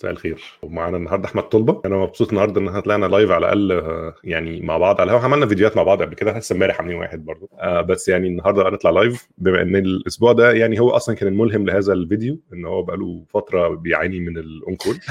مساء الخير. ومعانا النهارده أحمد طلبة. أنا مبسوط النهارده إن إحنا طلعنا live على الأقل آه، يعني مع بعض على الهوا. عملنا فيديوهات مع بعض قبل كده. لسه إمبارح عاملين واحد برضه. آه بس يعني النهارده هنطلع live بما إن الأسبوع ده يعني هو أصلا كان الملهم لهذا الفيديو إن هو بقاله فترة بيعاني من ال on-call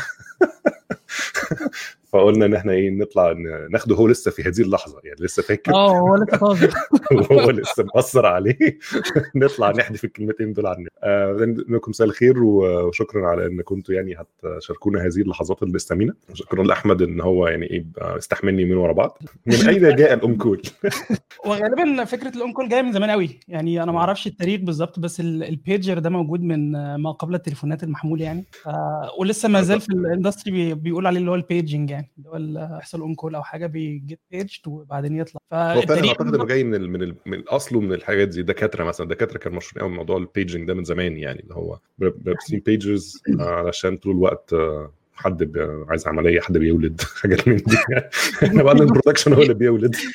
فقلنا إن إحنا إيه نطلع ن- ناخده هو لسه في هذه اللحظة يعني لسه فاكر. آه هو لسه طازج وهو لسه مأثر عليه. نطلع نحدف الكلمتين دول عننا. آه لكم مساء الخير وشكرا على إن كنتوا يعني هتشاركونا هذه اللحظات الثمينه شكرا لأحمد إن هو يعني إيه استحملني من ورا بعض. من أين جاء ال on-call؟ وغالبا فكرة ال on-call جاية من زمان قوي. يعني أنا ما أعرفش التاريخ بالظبط بس ال- البيجر ده موجود من آه، ما قبل التليفونات المحمول يعني. آه، ولسه ما زال في ال industry بي- بيقول عليه اللي هو ال paging يعني. اللي هو يحصل on-call أو حاجة بي get paged وبعدين يطلع. هو فعلا أعتقد إنه جاي من ال من ال من أصله من الحاجات دي دكاترة مثلا. دكاترة كانوا مشهورين قوي بموضوع ال paging ده من زمان يعني اللي هو لابسين pagers علشان طول الوقت آه، حد عايز عملية حد بيولد حاجات من دي. يعني إحنا بعد ال production هو اللي بيولد.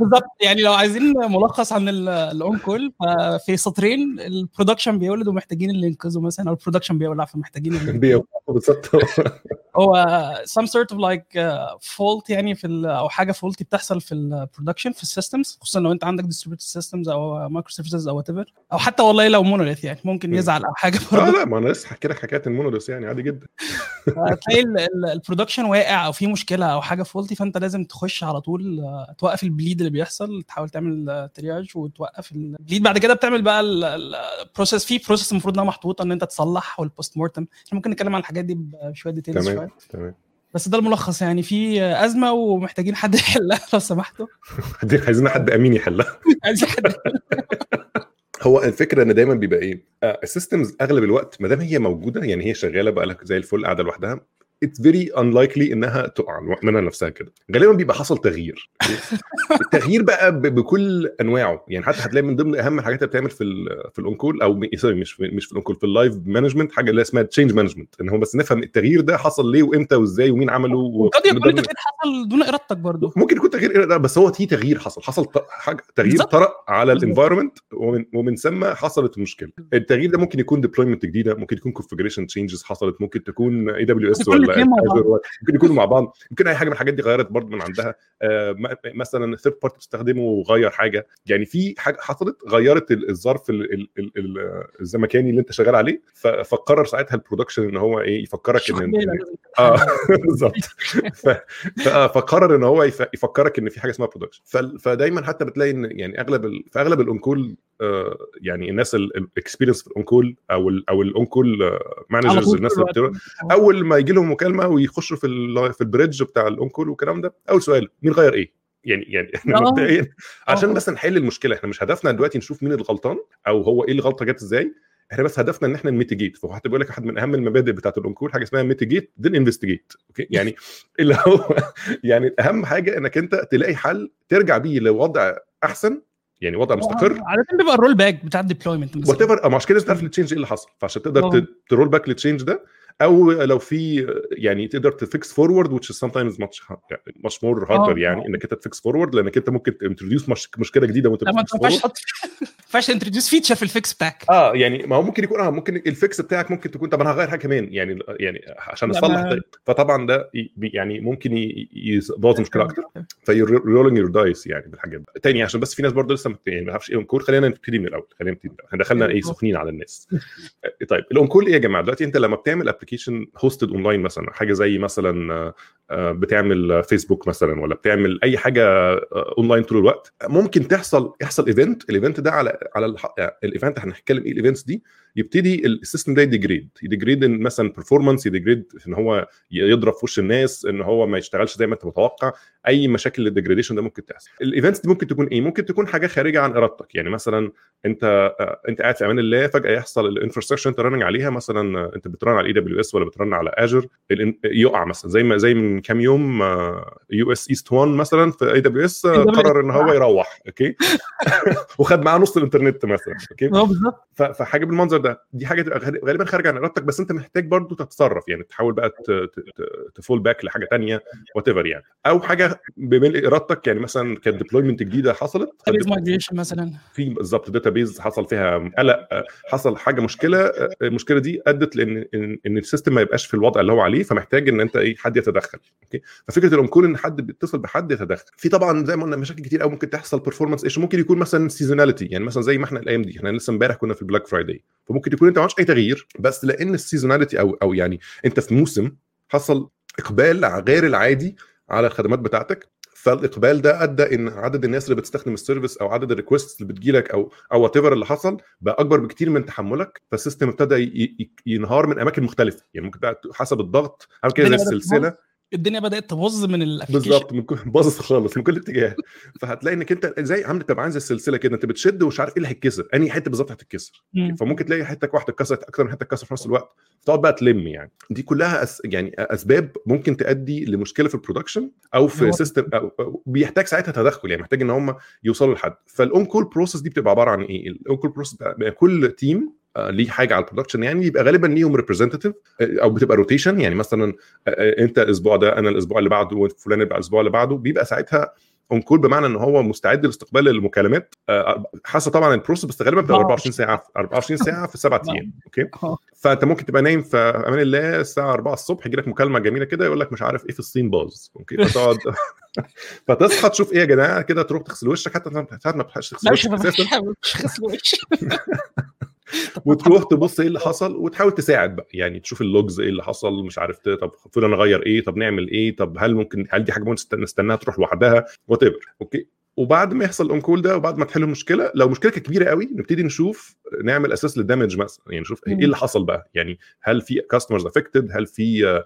بالظبط. يعني لو عايزين ملخص عن ال on-call ففي سطرين ال production بيولد ومحتاجين اللي ينقذه مثلا أو ال production بيولع فمحتاجين اللي بيولد بالظبط. هو some sort of like uh, fault يعني في أو حاجة faulty بتحصل في ال production في ال systems خصوصا لو أنت عندك distributed systems أو microservices أو whatever. أو حتى والله لو monolith يعني ممكن مم. يزعل أو حاجة آه برضه. لا ما أنا لسه حكي لك حكاية ال monolith يعني عادي جدا. تلاقي ال production واقع أو في مشكلة أو حاجة faulty فأنت لازم تخش على طول آه، توقف ال bleed اللي بيحصل تحاول تعمل triage وتوقف ال bleed. بعد كده بتعمل بقى ال process في process المفروض إنها محطوطة إن أنت تصلح وال post-mortem إحنا ممكن نتكلم عن الحاجات دي بشوية details تمام تمام. بس ده الملخص يعني في أزمة ومحتاجين حد يحلها لو سمحتوا. عايزين عايزين حد أمين يحلها. عايزين حد هو الفكرة إن دايما بيبقى إيه؟ ال systems أغلب الوقت ما دام هي موجودة يعني هي شغالة بقى لك زي الفل قاعدة لوحدها it's very unlikely إنها تقع منها نفسها كده. غالبا بيبقى حصل تغيير. التغيير بقى بكل أنواعه. يعني حتى هتلاقي من ضمن أهم الحاجات اللي بتعمل في ال في ال on-call أو sorry مش في مش في ال on-call في ال live management حاجة اللي اسمها change management إن هو بس نفهم التغيير ده حصل ليه وإمتى وإزاي ومين عمله وقد يكون التغيير حصل دون إرادتك برضه ممكن يكون تغيير بس هو في تغيير حصل. حصل حاجة تغيير. طرأ على. ال environment ومن ومن ثم حصلت المشكلة التغيير ده ممكن يكون deployment جديدة ممكن يكون configuration changes حصلت ممكن تكون AWS ولا ممكن يكونوا مع بعض ممكن أي حاجة من الحاجات دي غيرت برضه من عندها آه، مثلا third party بتستخدمه وغير حاجة يعني في حاجة حصلت غيرت ال- الظرف ال- ال- ال- ال- الزمكاني اللي أنت شغال عليه فقرر ساعتها ال production إن هو إيه يفكرك إن آه. بالظبط. ف... فقرر إن هو يف... يفكرك إن في حاجة اسمها production. فدايما حتى بتلاقي إن يعني أغلب ال... في أغلب ال on-call آه يعني الناس ال experienced في ال on-call أو ال... أو ال on-call managers طول الناس اللي. بتبقى أول ما يجي لهم مكالمة ويخشوا في. في ال bridge بتاع ال on-call والكلام ده أول سؤال مين غير إيه؟ يعني يعني إحنا آه. مبدئيا عشان آه. بس نحل المشكلة إحنا مش هدفنا دلوقتي نشوف مين الغلطان أو هو إيه الغلطة جت إزاي إحنا بس هدفنا إن إحنا ن mitigate فهو حتى بيقول لك أحد من أهم المبادئ بتاعت ال on-call حاجة اسمها mitigate then investigate okay يعني اللي هو يعني أهم حاجة إنك أنت تلاقي حل ترجع بيه لوضع أحسن يعني وضع مستقر. عاده بيبقى ال rollback بتاع ال deployment what ever مش كده لازم تعرف ال change إيه اللي حصل. فعشان تقدر ت roll back لل change ده أو لو في يعني تقدر ت fix forward which is sometimes much much more harder آه. يعني إنك أنت ت fix forward لأنك أنت ممكن ت introduce مشكلة جديدة وأنت ما ينفعش. تحط ما ينفعش introduce feature في ال fix بتاعك. آه يعني ما هو ممكن يكون آه ممكن ال fix بتاعك ممكن تكون طب أنا هغير حاجة كمان يعني يعني عشان أصلح ده فطبعا ده يعني ممكن يبوظ المشكلة أكتر. ف you're rolling your dice يعني بالحاجات دي. تاني عشان بس في ناس برضه لسه يعني ما تعرفش إيه on-call خلينا نبتدي من الأول خلينا نبتدي. إحنا دخلنا إيه سخنين على الناس. آه، طيب ال on-call إيه يا جماعة؟ دلوقتي أنت لما بتعمل application hosted online مثلا حاجة زي مثلا آه، آه، بتعمل فيسبوك مثلا ولا بتعمل أي حاجة آه، اونلاين طول الوقت. ممكن تحصل يحصل event ال event ده على على ال event إحنا هنتكلم إيه ال events دي يبتدي ال system ده ي degrade ي degrade مثلا performance ي degrade إن هو يضرب في وش الناس إن هو ما يشتغلش زي ما أنت متوقع. أي مشاكل لل degradation ده ممكن تحصل. ال events دي ممكن تكون إيه؟ ممكن تكون حاجة خارجة عن إرادتك. يعني مثلا أنت آه، أنت قاعد في أمان الله فجأة يحصل ال infrastructure أنت running عليها مثلا آه، أنت بت run على AWS ولا بت run على Azure يقع مثلا. زي ما زي من كام يوم US East 1 مثلا في AWS قرر إن هو يروح. okay؟ وخد معاه نص الإنترنت مثلا. okay؟ بالظبط. فحاجة بالمنظر ده دي حاجة تبقى غالبا خارجه عن إرادتك بس أنت محتاج برضو تتصرف يعني تحاول بقى ت fall back لحاجة ثانية وات يعني. أو حاجة بملء إرادتك يعني مثلا كانت deployment جديدة حصلت مثلا. في بالظبط database حصل فيها قلق حصل حاجة مشكلة المشكلة دي أدت لإن إن ال system ما يبقاش في الوضع اللي هو عليه فمحتاج إن أنت إيه حد يتدخل okay ففكرة ال on-call إن حد بيتصل بحد يتدخل. في طبعا زي ما قلنا مشاكل كتير قوي ممكن تحصل performance issue ممكن يكون مثلا seasonality يعني مثلا زي ما إحنا الأيام دي إحنا لسه امبارح كنا في ال Black Friday فممكن يكون انت ما عملتش أي تغيير بس لأن ال seasonality أو أو يعني أنت في موسم حصل إقبال غير العادي على الخدمات بتاعتك فالإقبال ده أدى إن عدد الناس اللي بتستخدم ال service أو عدد ال requests اللي بتجيلك أو أو وات اللي حصل بقى أكبر بكتير من تحملك فال system ابتدى ينهار من أماكن مختلفة. يعني ممكن حسب الضغط عامل كده زي السلسلة. الدنيا بدأت تبوظ من ال application بالظبط من باظت خالص من كل اتجاه. فهتلاقي إنك أنت زي عامل تبقى عامل زي السلسلة كده أنت بتشد ومش عارف إيه اللي هيتكسر. أنهي حتة بالظبط هتتكسر. فممكن تلاقي حتة واحدة اتكسرت أكتر من حتة اتكسر في نفس الوقت. تقعد بقى تلم يعني. دي كلها أس... يعني أسباب ممكن تؤدي لمشكلة في ال production أو في system أو... أو بيحتاج ساعتها تدخل يعني محتاج إن هم يوصلوا لحد. فال on-call process دي بتبقى عبارة عن إيه؟ ال on-call process كل team ليه حاجة على ال production يعني يبقى غالبا ليهم representative أو بتبقى rotation يعني مثلا أنت الأسبوع ده أنا الأسبوع اللي بعده وفلان يبقى الأسبوع اللي بعده بيبقى ساعتها on-call بمعنى إن هو مستعد لاستقبال المكالمات حسب طبعا ال process بس غالبا بتبقى 24 ساعة 24 ساعة في سبع أيام okay؟ فأنت ممكن تبقى نايم في أمان الله الساعة 4 الصبح يجي لك مكالمة جميلة كده يقول لك مش عارف إيه في الصين باظ okay؟ فتقعد فتصحى تشوف إيه يا جماعة؟ كده تروح تغسل وشك حتى ساعات ما بتلحقش تغسل وشك مش غسل وشك. وتروح تبص إيه اللي حصل وتحاول تساعد بقى. يعني تشوف ال logs إيه اللي حصل مش عارف طب فلان غير إيه طب نعمل إيه طب هل ممكن هل دي حاجة ممكن نستناها تروح لوحدها؟ وات okay وبعد ما يحصل ال on-call ده وبعد ما تحل المشكلة لو مشكلة كبيرة قوي نبتدي نشوف نعمل assess لل damage مثلا. يعني نشوف إيه اللي حصل بقى. يعني هل في customers affected هل في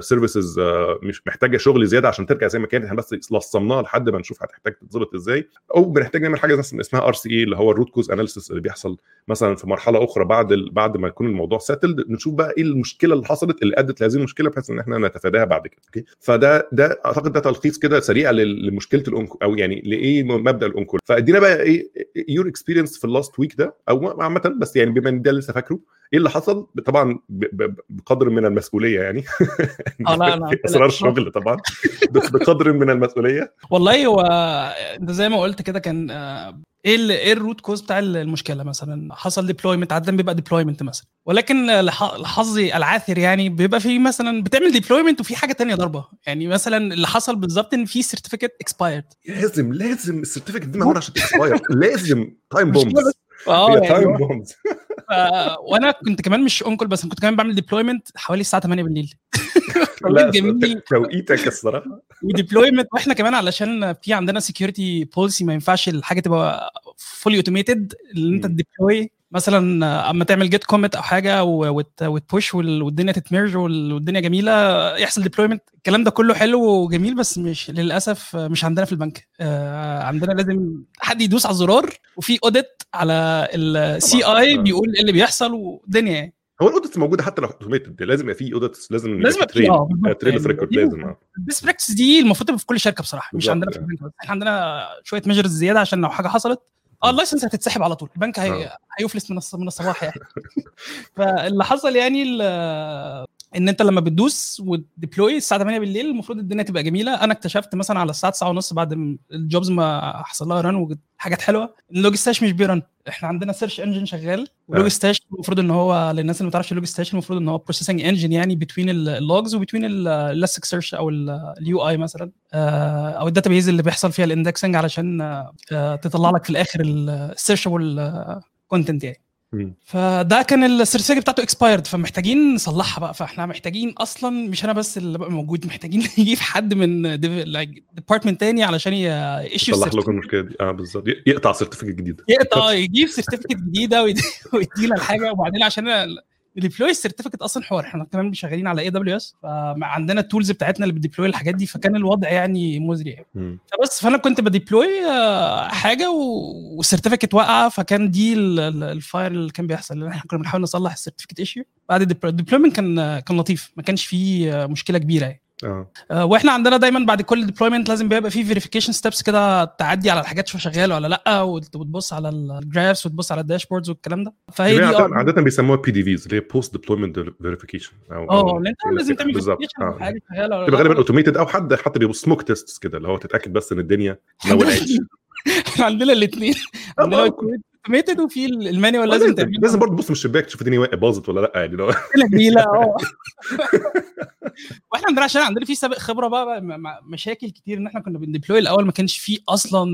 services uh, uh, مش محتاجة شغل زيادة عشان ترجع زي ما كانت إحنا بس لصمناها لحد ما نشوف هتحتاج تتظبط إزاي. أو بنحتاج نعمل حاجة اسمها RCA اللي هو ال root cause analysis اللي بيحصل مثلا في مرحلة أخرى بعد. بعد ما يكون الموضوع settled نشوف بقى إيه المشكلة اللي حصلت اللي أدت لهذه المشكلة بحيث إن إحنا نتفاداها بعد كده. okay؟ فده ده أعتقد ده تلخيص كده سريع لمشكلة ال on-call أو يعني لإيه مبدأ ال on-call فادينا بقى إيه your experience في ال last week ده أو عامة بس يعني بما إن ده لسه فاكره إيه اللي حصل؟ طبعا بقدر من المسؤولية يعني. آه لا لا اسرار شغل طبعا. بس بقدر من المسؤولية. والله هو أنت زي ما قلت كده كان إيه إيه ال root cause بتاع المشكلة مثلا؟ حصل deployment عاده بيبقى deployment مثلا. ولكن لحظي العاثر يعني بيبقى في مثلا بتعمل deployment وفي حاجة تانية ضربة. يعني مثلا اللي حصل بالظبط إن في certificate expired لازم لازم ال certificate دي معمولة عشان ت expire لازم time bombs آه هي يعني وأنا كنت كمان مش on-call بس كنت كمان بعمل deployment حوالي الساعة 8 بالليل. لا توقيتك الصراحة. و deployment وإحنا كمان علشان في عندنا security policy ما ينفعش الحاجة تبقى fully automated اللي أنت ت deploy مثلا أما تعمل git commit أو حاجة وت push والدنيا تت merge والدنيا جميلة يحصل deployment الكلام ده كله حلو وجميل بس مش للأسف مش عندنا في البنك. عندنا لازم حد يدوس على الزرار وفي audit على ال CI بيقول إيه اللي بيحصل والدنيا يعني. هو ال audits موجودة حتى لو automated لازم يبقى في audits لازم لازم يبقى في trail of record لازم آه. ال best practice دي المفروض تبقى في كل شركة بصراحة مش عندنا في. البنك. بس إحنا عندنا شوية measures زيادة عشان لو حاجة حصلت آه ال license هتتسحب على طول. البنك هي... هيفلس من الص- من الصباح يعني. فاللي حصل يعني ال- إن أنت لما بتدوس وت deploy الساعة 8 بالليل المفروض الدنيا تبقى جميلة. أنا اكتشفت مثلا على الساعة 9 ونص بعد ال jobs ما حصل لها run وحاجات حلوة. ال Logstash مش بي run. إحنا عندنا search engine شغال. و Logstash المفروض إن هو للناس اللي ما تعرفش Logstash المفروض إن هو processing engine يعني between ال logs و between ال Elasticsearch أو ال UI مثلا. آه، أو ال database اللي بيحصل فيها ال indexing علشان آه، تطلع لك في الآخر ال searchable content يعني. فده كان ال certificate بتاعته expired فمحتاجين نصلحها بقى. فاحنا محتاجين أصلا مش أنا بس اللي بقى موجود محتاجين نجيب حد من department تاني علشان ييجي يصلح لكم المشكلة دي. آه بالظبط. يقطع certificate جديد. يقطع يجيب certificate جديدة ويدي- ويدينا الحاجة وبعدين عشان ال deploy ال certificate أصلا حوار. إحنا كمان شغالين على AWS فعندنا ال tools بتاعتنا اللي بت deploy الحاجات دي فكان الوضع يعني مزري. يعني. فبس فأنا كنت ب deploy آه، حاجة وال certificate واقعه فكان دي ال- ال- ال fire اللي كان بيحصل. لأن إحنا كنا بنحاول نصلح ال certificate issue بعد ال deployment كان كان لطيف. ما كانش فيه آه، مشكلة كبيرة يعني. آه. آه، وإحنا عندنا دايما بعد كل deployment لازم بيبقى في verification steps كده تعدي على الحاجات شوف شغالة ولا لأ وت- وتبص على ال graphs وتبص على ال dashboards والكلام ده. فهي دي عادة, آه. عادة بيسموها PDVs اللي هي post deployment verification آه لازم تعمل بالظبط. verification آه. حاجة شغالة ولا تبقى غالبا automated أو حد حتى بيبقى smoke test كده اللي هو تتأكد بس إن الدنيا ما ولعتش إحنا عندنا الاثنين عندنا automated وفي ال manual لازم لازم تعمله. لازم برضه تبص من الشباك تشوف الدنيا باظت ولا لأ يعني لو جميلة آه. وإحنا عندنا عشان عندنا في سابق خبرة بقى, مشاكل كتير إن إحنا كنا بن deploy الأول ما كانش فيه أصلا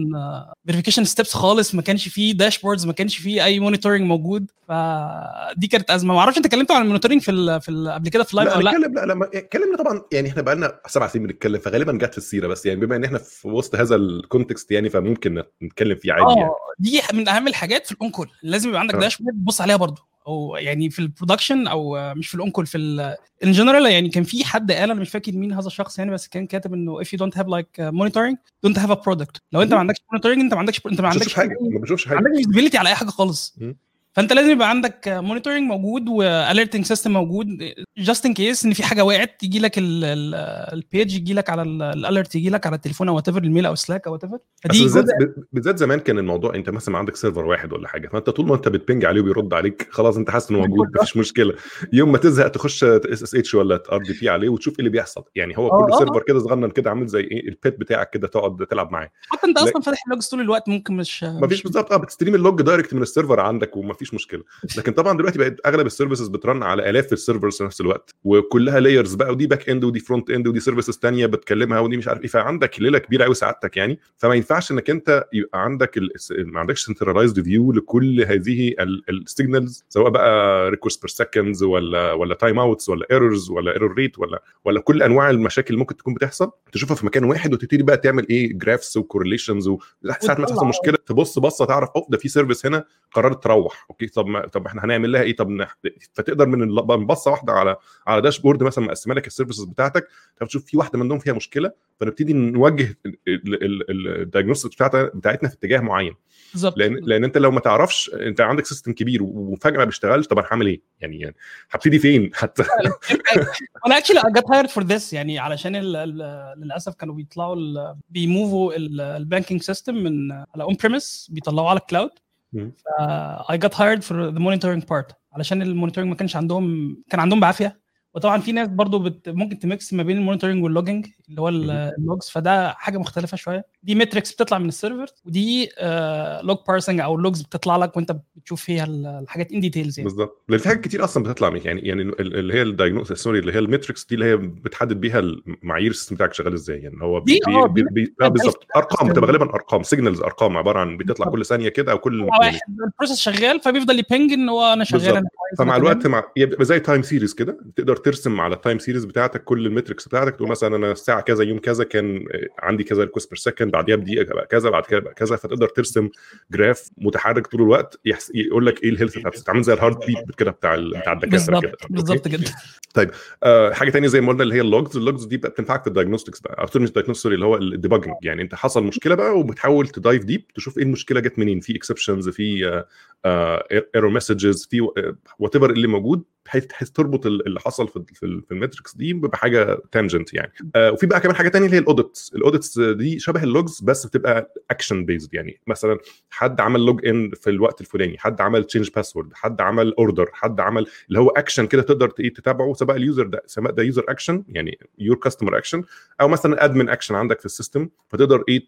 verification steps خالص ما كانش فيه dashboards ما كانش فيه أي monitoring موجود. فدي كانت أزمة. ما أعرفش أنت اتكلمت عن ال monitoring في ال في ال قبل كده في لايف لا ولا لأ؟ لا لا ما- اتكلمنا طبعا يعني إحنا بقى لنا سبع سنين بنتكلم فغالبا جت في السيرة بس يعني بما إن إحنا في وسط هذا ال context يعني فممكن نتكلم فيه عادي يعني. آه دي من أهم الحاجات في ال on-call لازم يبقى عندك آه. dashboard تبص عليها برضو أو يعني في ال production أو مش في ال on-call في in general يعني كان في حد قال أنا مش فاكر مين هذا الشخص يعني بس كان كاتب إنه if you don't have like monitoring don't have a product. لو أنت ما عندكش monitoring أنت ما عندكش أنت ما عندكش حاجة. ما بشوفش ما حاجة عندكش visibility على أي حاجة خالص. فانت لازم يبقى عندك monitoring موجود و alerting system موجود. just in case إن في حاجة وقعت يجي لك ال page يجي لك على ال alert يجي لك على التليفون أو whatever الميل أو Slack أو whatever بالذات زمان كان الموضوع أنت مثلا عندك server واحد ولا حاجة فأنت طول ما أنت بت ping عليه وبيرد عليك خلاص أنت حاسس إنه موجود مفيش مشكلة. يوم ما تزهق تخش SSH ولا RDP عليه وتشوف إيه اللي بيحصل. يعني هو آه، كل آه. server كده صغنن كده عامل زي إيه البيت بتاعك كده تقعد تلعب معاه. حتى أنت لا. أصلا فاتح ال logs طول الوقت ممكن مش مفيش بالظبط. آه بت stream ال log direct من ال server عندك ومفيش مشكلة. لكن طبعا دلوقتي بقت أغلب ال services بت run على آلاف ال servers في نفس الوقت وكلها layers بقى ودي back end ودي front end ودي services تانية بتكلمها ودي مش عارف إيه. فعندك ليلة كبيرة قوي سعادتك يعني. فما ينفعش إنك أنت يبقى عندك ال... ما عندكش centralized view لكل هذه ال signals سواء بقى requests per seconds ولا ولا timeouts ولا errors ولا error rate ولا ولا كل أنواع المشاكل اللي ممكن تكون بتحصل. تشوفها في مكان واحد وتبتدي بقى تعمل إيه؟ graphs و correlations ساعه ما تحصل. مشكلة تبص بصة تعرف أوه ده في service هنا قررت تروح. okay طب ما طب إحنا هنعمل لها إيه؟ طب نح... فتقدر من بصه واحدة على على dashboard مثلا مقسمه لك ال services بتاعتك تشوف في واحدة منهم فيها مشكلة فنبتدي نوجه ال diagnostics بتاعتنا بتاعتنا في اتجاه معين. بالظبط. لأن لأن أنت لو ما تعرفش أنت عندك system كبير وفجأة ما بيشتغلش طب أنا هعمل إيه؟ يعني يعني هبتدي فين؟ حتى أنا actually got hired for this. يعني علشان للأسف كانوا بيطلعوا بي move وا ال banking system من على on-premise بيطلعوه على ال cloud I got hired for the monitoring part. علشان ال monitoring ما كانش عندهم كان عندهم بعافية. وطبعا في ناس برضو بت ممكن ت mix ما بين ال monitoring وال logging اللي هو. ال logs فده حاجة مختلفة شوية دي metrics بتطلع من ال server ودي log parsing أو ال logs بتطلع لك وأنت بتشوف فيها ال- الحاجات in details يعني بالظبط لأن في حاجات كتير أصلا بتطلع من يعني يعني ال- اللي هي ال diagnose sorry اللي هي ال metrics دي اللي هي بتحدد بيها المعايير ال system بتاعك شغال إزاي يعني هو بي بي آه، بي بي آه بالظبط أرقام. بتبقى غالبا أرقام signals أرقام عبارة عن بتطلع. كل ثانية كده أو كل يعني واحد ال process شغال فبيفضل ي ping إن هو أنا شغال. أنا كويس فمع الوقت. مع زي time series كده تقدر ترسم على ال time series بتاعتك كل ال metrics بتاعتك تقول مثلا أنا الساعة كذا يوم كذا كان عندي كذا request per second بعديها بدقيقة بقى كذا بعد كده بقى كذا فتقدر ترسم graph متحرك طول الوقت يحس... يقول لك إيه ال health بتاعت عامل زي ال heart beat كده بتاع ال... بتاع الدكاترة كده؟ بالظبط كده آه حاجة تانية زي ما قلنا اللي هي ال logs ال logs دي بقى بتنفعك في ال diagnostics بقى أو مش اللي هو ال debugging يعني أنت حصل مشكلة بقى وبتحاول ت dive deep تشوف إيه المشكلة جت منين في exceptions في error messages في whatever اللي موجود بحيث تربط ال- اللي حصل في في, ال- في ال metrics دي بحاجة tangent يعني. آه وفي بقى كمان حاجة تانية اللي هي ال audits ال audits دي شبه ال logs بس بتبقى action based يعني. مثلا حد عمل log in في الوقت الفلاني حد عمل change password حد عمل order حد عمل اللي هو اكشن كده تقدر تتابعه سواء ال user ده سواء ده user action يعني your customer action أو مثلا admin action عندك في ال system فتقدر إيه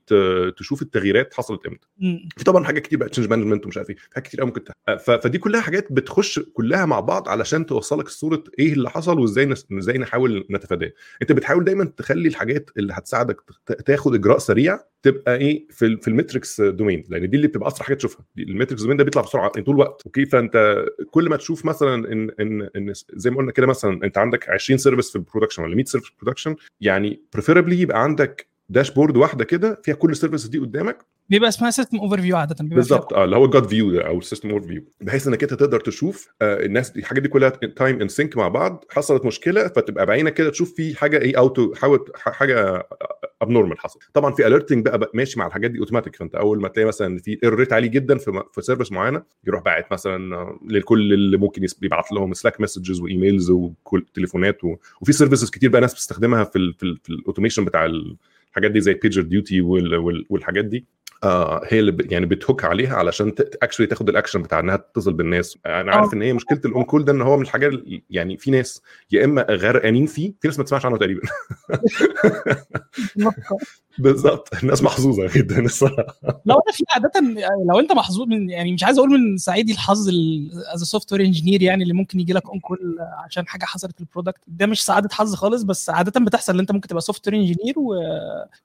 تشوف التغييرات حصلت إمتى. في طبعا حاجات كتير بقى change management ومش عارف إيه حاجات كتير قوي ممكن فدي كلها حاجات بتخش كلها مع بعض علشان توصلك صورة إيه اللي حصل. وإزاي نس... إزاي نحاول نتفاداه. أنت بتحاول دايما تخلي الحاجات اللي هتساعدك تاخد إجراء سريع تبقى إيه في في ال metrics domain لأن دي اللي بتبقى أسرع حاجة تشوفها. ال metrics domain ده بيطلع بسرعة طول الوقت أوكي؟ فأنت كل ما تشوف مثلا ان ان إن زي ما قلنا كده مثلا أنت عندك 20 service في ال production ولا 100 service في ال production يعني preferably يبقى عندك dashboard واحدة كده فيها كل ال services دي قدامك بيبقى اسمها system overview عاده بالظبط. آه اللي هو ال God view أو ال system overview بحيث إنك أنت تقدر تشوف آه الناس دي الحاجات دي كلها time in sync مع بعض. حصلت مشكلة فتبقى بعينك كده تشوف في حاجة إيه ح- حاجة abnormal حصل. طبعا في ال alerting بقى, بقى ماشي مع الحاجات دي اوتوماتيك فأنت أول ما تلاقي مثلا في rate عالي جدا في في service معينة يروح باعت مثلا لكل اللي ممكن يبعت لهم Slack messages و emails وكل تليفونات و... وفي services كتير بقى ناس بتستخدمها في ال في, ال في ال automation بتاع الحاجات دي زي PagerDuty والحاجات دي. آه هي اللي يعني بت hook عليها علشان actually تاخد الاكشن بتاع إنها تتصل بالناس. أنا عارف إن هي مشكلة ال on call ده إن هو من الحاجات يعني في ناس يا إما غرقانين فيه في ناس ما تسمعش عنه تقريبا. بالظبط. الناس محظوظة جدا الصراحة. لو أنا في عادة لو أنت محظوظ من يعني مش عايز أقول من سعيدي الحظ as software engineer يعني اللي ممكن يجي لك on call عشان حاجة حصلت في ال product ده مش سعادة حظ خالص بس عادة بتحصل إن أنت ممكن تبقى software engineer و...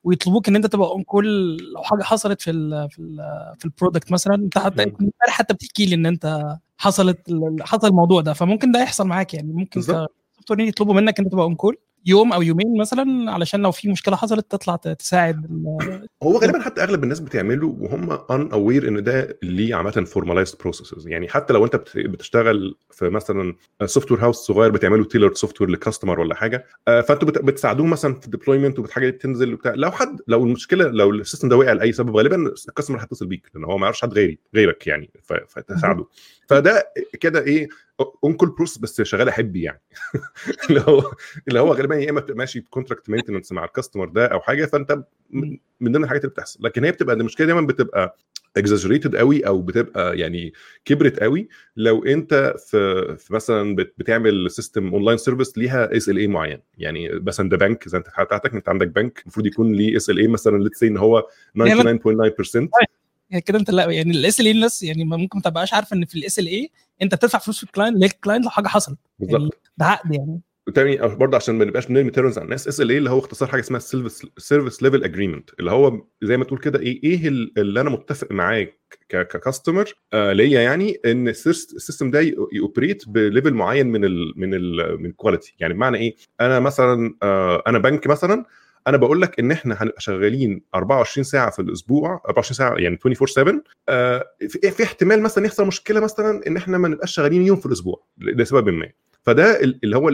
ويطلبوك إن أنت تبقى on call لو حاجة حصلت في ال في ال في ال product مثلا. أنت حتى امبارح حتى بتحكي لي إن أنت حصلت حصل الموضوع ده فممكن ده يحصل معاك يعني. ممكن software يطلبوا منك إن أنت تبقى on call يوم أو يومين مثلا علشان لو في مشكلة حصلت تطلع تساعد هو غالبا حتى أغلب الناس بتعمله وهم unaware إن ده ليه عامة formalized processes يعني حتى لو أنت بتشتغل في مثلا software house صغير بتعملوا tailor software ل customer ولا حاجة فأنتوا بتساعدوه مثلا في ال deployment وحاجه تنزل وبتاع. لو حد لو المشكلة لو ال system ده وقع لأي سبب غالبا ال customer هيتصل بيك لأن هو ما يعرفش حد غيري غيرك يعني فتساعده. فده كده إيه on call process بس شغاله حبي يعني. اللي هو اللي هو غالبا يا إما بتبقى ماشي ب contract maintenance مع ال customer ده أو حاجة فأنت من ضمن الحاجات اللي بتحصل. لكن هي بتبقى المشكلة دايما بتبقى exaggerated قوي أو بتبقى يعني كبرت قوي. لو أنت في, في مثلا بتعمل system online service ليها SLA معين. يعني مثلا ده بنك زي أنت بتاعتك أنت عندك بنك المفروض يكون ليه SLA مثلا let's إن هو 99.9% يعني كده انت لا يعني ال SLA الناس يعني ممكن ما تبقاش عارفة إن في ال SLA انت بتدفع فلوس في ال client لل client لو حاجة حصلت. بالظبط. يعني ده عقد يعني. تاني برضه عشان ما نبقاش بنرمي terms على الناس SLA اللي هو اختصار حاجة اسمها service level agreement اللي هو زي ما تقول كده إيه إيه اللي أنا متفق معاك ك customer آه ليا يعني إن ال system ده ي operate ب level معين من ال من ال من ال quality يعني بمعنى إيه؟ أنا مثلا آه أنا بنك مثلا أنا بقول لك إن إحنا هنبقى شغالين 24 ساعة في الأسبوع 24 ساعة يعني 24 7 آه في, في احتمال مثلا يحصل مشكلة مثلا إن إحنا ما نبقاش شغالين يوم في الأسبوع لسبب ما. فده اللي هو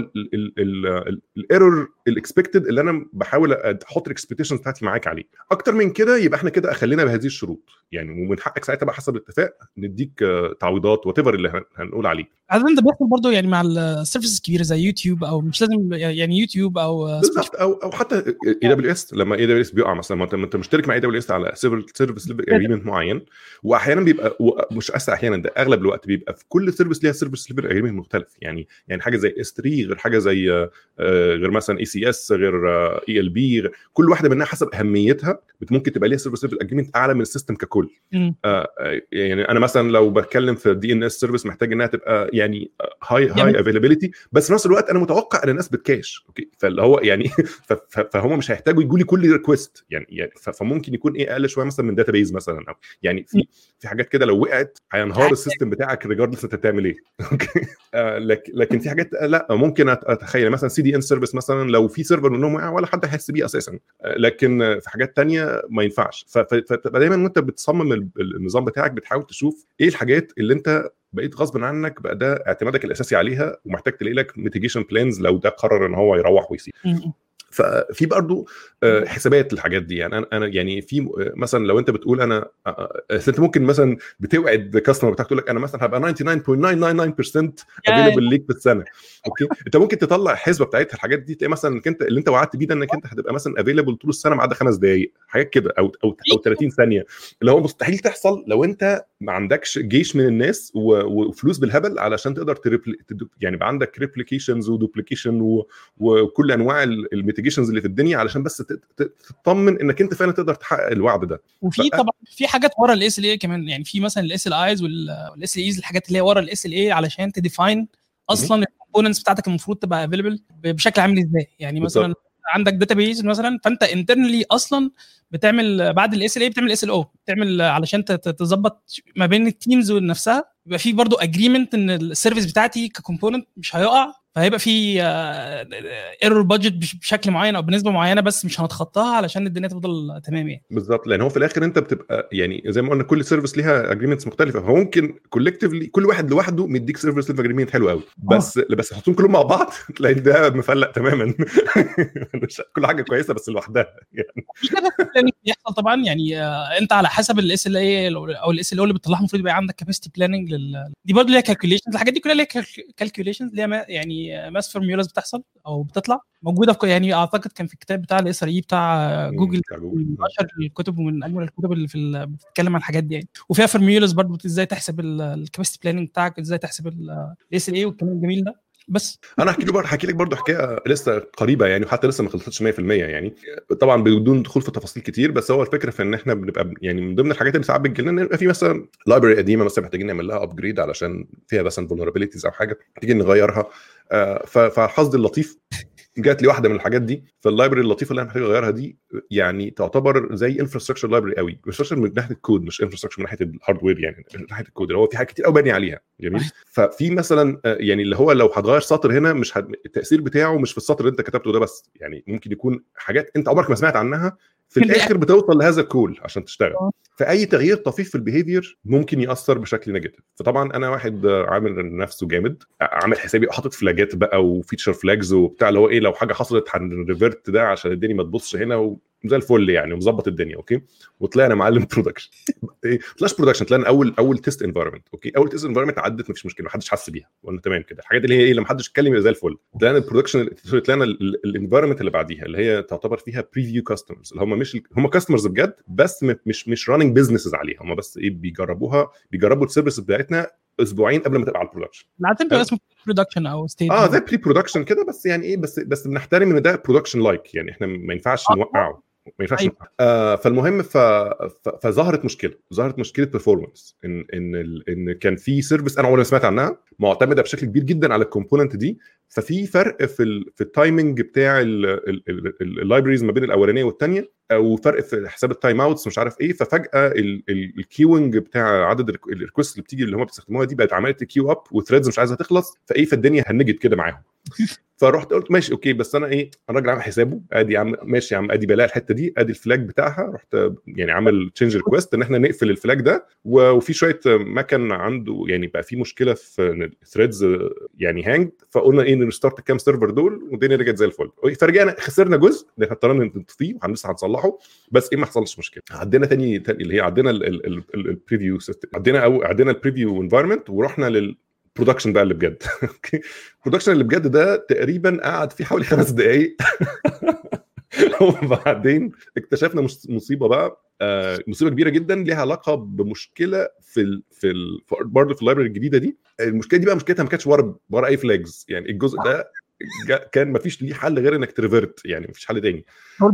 ال error ال expected اللي أنا بحاول أحط ال expectations بتاعتي معاك عليه. أكتر من كده يبقى إحنا كده خلينا بهذه الشروط. يعني ومن حقك ساعتها بقى حسب الاتفاق نديك تعويضات what اللي هنقول عليه. عاده ده بيحصل برضه يعني مع ال services الكبيره زي يوتيوب أو مش لازم يعني يوتيوب أو بالظبط. أو أو حتى AWS لما AWS بيقع مثلا. ما انت مشترك مع AWS على service agreement معين. واحيانا بيبقى مش أحيانا ده أغلب الوقت بيبقى في كل service ليها service level agreement مختلف. يعني يعني حاجة زي S3 غير حاجة زي غير مثلا ECS غير ELB كل واحدة منها حسب أهميتها ممكن تبقى ليها service level agreement أعلى من ال system ككل. آه يعني أنا مثلا لو بتكلم في DNS service محتاج إنها تبقى يعني high high availability بس في نفس الوقت أنا متوقع إن الناس بت cache أوكي فاللي هو يعني فهم مش هيحتاجوا يجوا لي كل request يعني, يعني فممكن يكون إيه أقل شوية مثلا من database مثلا أو يعني في في حاجات كده لو وقعت هينهار ال system بتاعك regardless أنت بتعمل إيه أوكي آه لكن في حاجات لا ممكن أتخيل مثلا CDN service مثلا لو في server منهم وقع ولا حد هيحس بيه أساسا. لكن في حاجات تانية ما ينفعش. فتبقى دايما وأنت بتصمم النظام بتاعك بتحاول تشوف إيه الحاجات اللي أنت بقيت غصب عنك بقى ده اعتمادك الأساسي عليها ومحتاج تلاقي لك mitigation plans لو ده قرر إن هو يروح ويسيب. ففي برضه حسابات للحاجات دي. يعني أنا يعني في مثلا لو أنت بتقول أنا أنت ممكن مثلا بتوعد ال customer بتاعك تقول لك أنا مثلا هبقى 99.999% available ليك في السنة. أوكي؟ أنت ممكن تطلع الحسبه بتاعتها الحاجات دي تلاقي مثلا إنك أنت اللي أنت وعدت بيه ده إنك أنت هتبقى مثلا available طول السنة ما عدا خمس دقائق حاجات كده أو أو أو 30 ثانية. اللي هو مستحيل تحصل لو أنت ما عندكش جيش من الناس وفلوس بالهبل علشان تقدر triple يعني يبقى عندك replications و duplication وكل أنواع ال mitigations اللي في الدنيا علشان بس تطمن إنك أنت فعلا تقدر تحقق الوعد ده. وفي طبعا في حاجات ورا ال SLA كمان يعني في مثلا ال SLOs وال SLIs الحاجات اللي هي ورا ال SLA علشان ت define أصلا ال components بتاعتك المفروض تبقى available بشكل عامل إزاي؟ يعني مثلا. عندك database مثلا فأنت internally أصلا بتعمل بعد ال SLA بتعمل SLO بتعمل علشان تظبط ما بين ال teams نفسها. يبقى في برضو agreement إن ال service بتاعتي ك component مش هيقع. فهيبقى في error budget بشكل معين أو بنسبة معينة بس مش هنتخطاها علشان الدنيا تفضل تمام يعني. بالظبط لأن هو في الآخر أنت بتبقى يعني زي ما قلنا كل service ليها agreements مختلفة. فممكن collectively كل واحد لوحده مديك service level agreement حلو قوي بس بس تحطهم كلهم مع بعض تلاقي ده مفلق تماما. كل حاجة كويسة بس لوحدها يعني. بيحصل طبعا يعني آه، أنت على حسب ال SLA أو ال SLO اللي بتطلعها المفروض يبقى عندك capacity planning. دي برضه ليها calculations الحاجات دي كلها ليها calculations ليها ما- يعني math formulas بتحصل أو بتطلع. موجودة في يعني أعتقد كان في الكتاب بتاع ال SRE بتاع جوجل من. اشهر الكتب ومن أجمل الكتب اللي في بتتكلم عن الحاجات دي يعني. وفيها formulas برضه إزاي تحسب ال capacity planning بتاعك إزاي تحسب ال SLA والكلام الجميل ده. بس. أنا احكي برضه احكي لك برضه حكاية لسه قريبة يعني وحتى لسه ما خلصتش 100% يعني. طبعا بدون دخول في تفاصيل كتير بس هو الفكرة في إن إحنا بنبقى يعني من ضمن الحاجات اللي ساعات بتجي لنا إن يبقى في مثلا library قديمة مثلا محتاجين نعمل لها upgrade علشان فيها مثلا vulnerabilities أو حاجة محتاجين نغيرها. آه، ف- فحظي اللطيف. جات لي واحدة من الحاجات دي فال library اللطيفة اللي أنا محتاج أغيرها دي يعني تعتبر زي infrastructure library قوي. infrastructure من ناحية الكود مش infrastructure من ناحية ال hardware يعني من ناحية الكود اللي هو في حاجات كتير قوي باني عليها. جميل؟ ففي مثلا آه، يعني اللي هو لو هتغير سطر هنا مش هت... التأثير بتاعه مش في السطر اللي أنت كتبته ده بس. يعني ممكن يكون حاجات أنت عمرك ما سمعت عنها في. الآخر بتوصل لهذا ال call عشان تشتغل. آه. فأي تغيير طفيف في ال behavior ممكن يأثر بشكل negative فطبعا أنا واحد عامل نفسه جامد عامل حسابي حاطط flag ات بقى و feature flags وبتاع اللي هو إيه لو حاجة حصلت هن revert ده عشان الدنيا ما تبوظش هنا وزي الفل يعني ومظبط الدنيا أوكي؟ وطلعنا معلم production إيه طلعش production طلعنا أول أول test environment أوكي؟ أول test environment عدت مفيش مشكلة محدش حس بيها قلنا تمام كده. الحاجات اللي هي إيه لما حدش اتكلم زي الفل. طلعنا ال production طلعنا ال environment اللي بعديها اللي هي تعتبر فيها preview customers اللي هم مش هم customers بجد بس مش مش running businesses عليها هم بس إيه بيجربوها بيجربوا ال service بتاعتنا أسبوعين قبل ما تبقى على ال production العاده بيبقى اسمه production أو stage آه زي pre-production كده بس يعني إيه بس بس بنحترم إن ده production like يعني إحنا ما ينفعش آه. نوقعه ما ينفعش أيوة. نوقعه. آه فالمهم ف... ف... فظهرت مشكلة ظهرت مشكلة performance إن إن ال... إن كان في service أنا عمري ما سمعت عنها معتمدة بشكل كبير جدا على ال component دي. ففي فرق في ال... في ال timing بتاع ال libraries ما بين الأولانية والثانيه وفرق في حساب ال timeouts مش عارف إيه. ففجأة ال queuing بتاع عدد ال request اللي بتيجي اللي هم بيستخدموها دي بقت عملت queue up و threads مش عايزه تخلص. فإيه فالدنيا هنجت كده معاهم. فرحت قلت ماشي أوكي بس أنا إيه الراجل عامل حسابه. أدي يا عم ماشي يا عم أدي بلاقي الحتة دي أدي ال flag بتاعها. رحت يعني عامل change request إن إحنا نقفل ال flag ده. وفي شوية مكن عنده يعني بقى في مشكلة في ال threads يعني hang فقلنا إيه ن restart الكام server دول والدنيا رجعت زي الفل. فرجعنا خسرنا جزء اللي اضطرينا نطفيه ولسه هنصلحه بس إيه ما حصلش مشكلة. عدينا تاني, تاني اللي هي عدينا ال preview عدينا أو عدينا ال preview environment ورحنا لل production بقى اللي بجد. أوكي؟ ال production اللي بجد ده تقريبا قعد فيه حوالي خمس دقائق وبعدين اكتشفنا مصيبة بقى. آه، مصيبة كبيرة جدا ليها علاقة بمشكلة في ال في ال برضه في ال library الجديدة دي. المشكلة دي بقى مشكلتها ما كانتش ورا ورا أي flags يعني الجزء ده كان ما فيش ليه حل غير إنك ت revert يعني ما فيش حل تاني.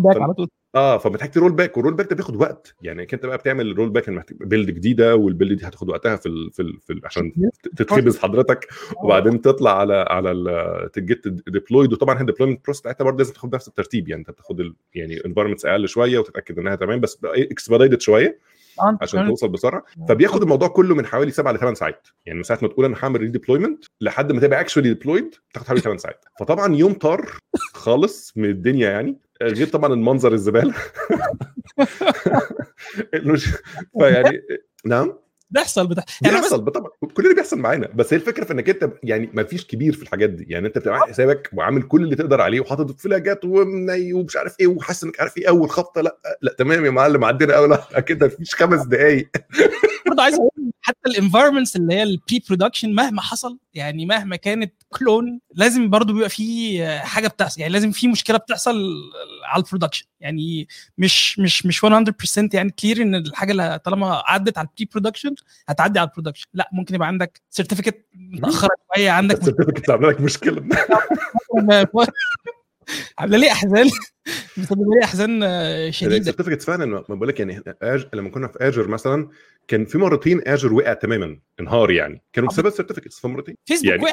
rollback طول. آه فبتحتاج ت roll back وال rollback ده بياخد وقت. يعني أنت بقى بتعمل rollback build جديدة وال build دي هتاخد وقتها في ال في, ال في ال عشان تتخبز حضرتك وبعدين تطلع على على ال ت get deployed وطبعا ال deployment process بتاعتها برضه لازم تاخد نفس الترتيب. يعني أنت بتاخد يعني environments أقل شوية وتتأكد إنها تمام بس expedited شوية آه، عشان توصل بسرعة. فبياخد الموضوع كله من حوالي 7 ل 8 ساعات. يعني من ساعة ما تقول أنا هعمل redeployment لحد ما تبقى actually deployed تاخد حوالي 8 ساعات. فطبعا يوم طار خالص من الدنيا يعني. غير طبعا المنظر الزبالة. فيعني نعم؟ بيحصل بتاع يعني بس بيحصل طبعا كلنا بيحصل معانا. بس هي الفكرة في إنك أنت يعني ما فيش كبير في الحاجات دي. يعني أنت بتبقى عامل حسابك وعامل كل اللي تقدر عليه وحاطط flag ات ومني ومش عارف إيه وحاسس إنك عارف إيه أول خبطة. لأ لأ تمام يا معلم عدينا أول كده مفيش خمس دقائق برضه عايز حتى ال environments اللي هي ال pre-production مهما حصل يعني مهما كانت clone لازم برضه بيبقى في حاجة بتحصل يعني لازم في مشكلة بتحصل على ال production يعني مش مش مش 100% يعني clear إن الحاجة اللي طالما عدت على ال pre-production هتعدي على ال production لا ممكن يبقى عندك certificate متأخرة شوية عندك ال certificate عامله لك مشكلة. عاملة لي أحزان؟ بتسبب لي أحزان آه، شديدة؟ ال certificates فعلا. ما بقول لك يعني. لما كنا في Azure مثلا كان في مرتين Azure وقع تماما انهار يعني. كانوا بسبب ال certificates في مرتين. فيسبوك يعني- وقع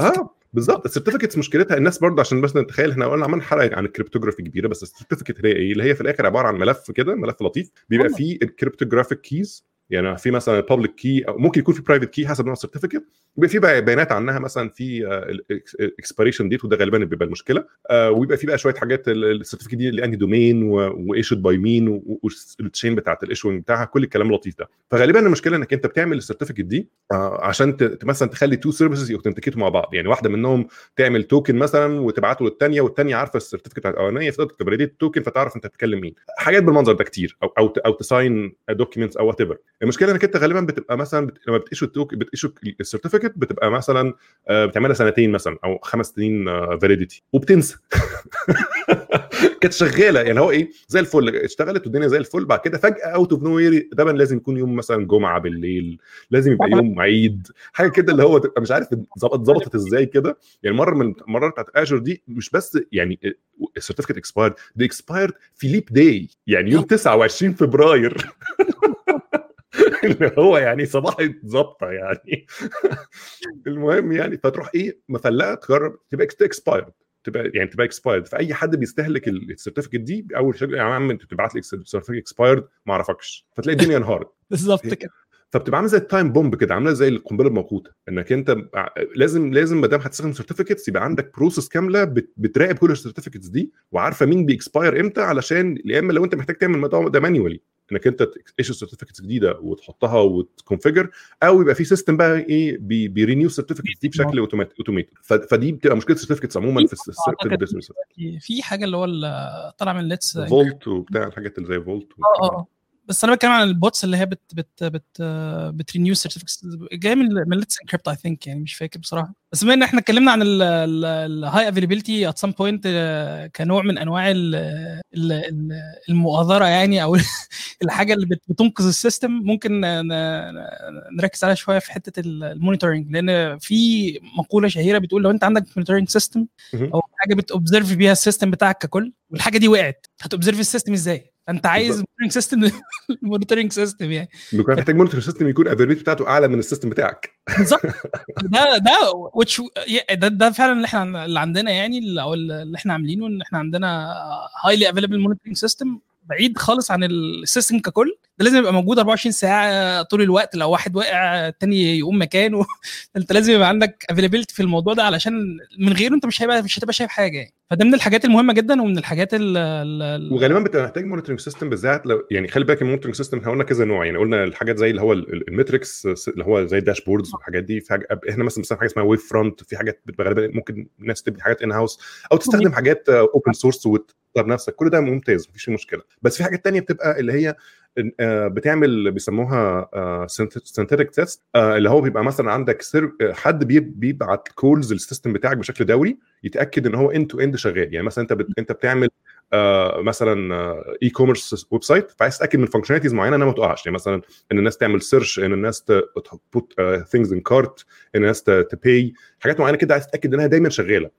آه بالظبط ال certificates مشكلتها الناس برضه عشان بس نتخيل إحنا قلنا عملنا حلقه عن ال cryptography كبيرة بس ال certificate هي إيه؟ اللي هي في الآخر عبارة عن ملف كده ملف لطيف. بيبقى والله. فيه ال cryptographic keys يعني في مثلا public key ممكن يكون في private key حسب نوع ال certificate بيبقى في بيانات عنها مثلا في ال expiration date وده غالبا بيبقى المشكلة. آه، ويبقى في بقى شوية حاجات السيرتيفيكت دي اللي انهي دومين وايشود باي مين والتشين بتاعت الايشوينج بتاعها كل الكلام اللطيف ده. فغالبا المشكلة إنك أنت بتعمل ال certificate دي آه، عشان مثلا تخلي two services ي authenticate وا مع بعض. يعني واحدة منهم تعمل token مثلا وتبعته للثانيه والثانيه عارفة ال certificate الأولانية فتقدر ت validate ال token فتعرف أنت بتتكلم مين. حاجات بالمنظر ده كتير أو أو أو ت sign documents أو what المشكلة إنك أنت غالبا بتبقى مثلا بت... لما بتيشو التوكن بتيشو السيرتيفيكت بتبقى مثلا آه، بتعملها سنتين مثلا أو خمس سنين validity وبتنسى. كانت شغالة يعني هو إيه؟ زي الفل اشتغلت والدنيا زي الفل بعد كده فجأة out of no ده لازم يكون يوم مثلا جمعة بالليل لازم يبقى يوم عيد حاجة كده اللي هو تبقى مش عارف ظبطت إزاي كده. يعني مرة من المرات بتاعت Azure دي مش بس يعني ال certificate expired دي expired في leap day يعني يوم 29 فبراير. اللي هو يعني صباح ظابطة يعني. المهم يعني فتروح إيه مفلقه تجرب تبقى expired تبقى يعني تبقى expired فأي حد بيستهلك ال certificate دي أول شيء يا عم أنت بتبعت لي certificate expired ما أعرفكش. فتلاقي الدنيا انهارت. بالظبط كده. فبتبقى عاملة زي ال time bomb كده عاملة زي القنبلة الموقوتة. إنك أنت لازم لازم ما دام هتستخدم certificates يبقى عندك process كاملة بتراقب كل ال certificates دي وعارفة مين بي expire إمتى علشان يا إما لو أنت محتاج تعمل ده manually إنك أنت issue certificates جديدة وتحطها وت configure أو يبقى في system بقى إيه بي renew ال certificates دي بشكل اوتوماتيك فدي بتبقى مشكلة ال certificates عموما في ال certificate في حاجة اللي هو طالع من Let's Vault وبتاع الحاجات اللي زي Vault آه آه بس أنا بتكلم عن ال bots اللي هي بت بت بت بت renew certificates. جاية من من Let's Encrypt I think يعني مش فاكر بصراحة. بس بما إن إحنا اتكلمنا عن ال high availability at some point كنوع من أنواع المؤازره يعني أو الحاجة اللي بتنقذ ال system ممكن نركز عليها شوية في حتة ال monitoring لأن في مقولة شهيرة بتقول لو أنت عندك monitoring system أو حاجة بت observe بيها ال system بتاعك ككل والحاجة دي وقعت هت observe ال system إزاي؟ انت عايز monitoring system monitoring system يعني. بيكون محتاج monitoring system يكون ال availability بتاعته أعلى من ال system بتاعك. بالظبط. ده ده which ده ده فعلا اللي إحنا اللي عندنا يعني أو اللي إحنا عاملينه إن إحنا عندنا highly available monitoring system بعيد خالص عن ال system ككل ده لازم يبقى موجود 24 ساعة طول الوقت لو واحد واقع التاني يقوم مكانه. انت لازم يبقى عندك availability في الموضوع ده علشان من غيره انت مش هيبقى مش هتبقى شايف حاجة يعني. فده من الحاجات المهمة جدا ومن الحاجات ال وغالبا بتبقى محتاج monitoring system بالذات لو يعني خلي بالك ال monitoring system إحنا قلنا كذا نوع يعني قلنا الحاجات زي اللي هو ال metrics اللي هو زي ال dashboards والحاجات دي في حاجة إحنا مثلا بنستخدم حاجة اسمها Wavefront في حاجات بتبقى غالبا ممكن الناس تبني حاجات in-house أو تستخدم حاجات open source بنفسك كل ده ممتاز مفيش مشكلة. بس في حاجات تانية بتبقى اللي هي بتعمل بيسموها synthetic test اللي هو بيبقى مثلا عندك حد بيبعت calls لل system بتاعك بشكل دوري يتأكد إن هو end to end شغال. يعني مثلا أنت. أنت بتعمل آه مثلا e-commerce website فعايز تتأكد من functionalities معينة إنها ما تقعش. يعني مثلا إن الناس تعمل search إن الناس ت put things in cart إن الناس ت buy حاجات معينة كده عايز تتأكد إنها دايما شغالة.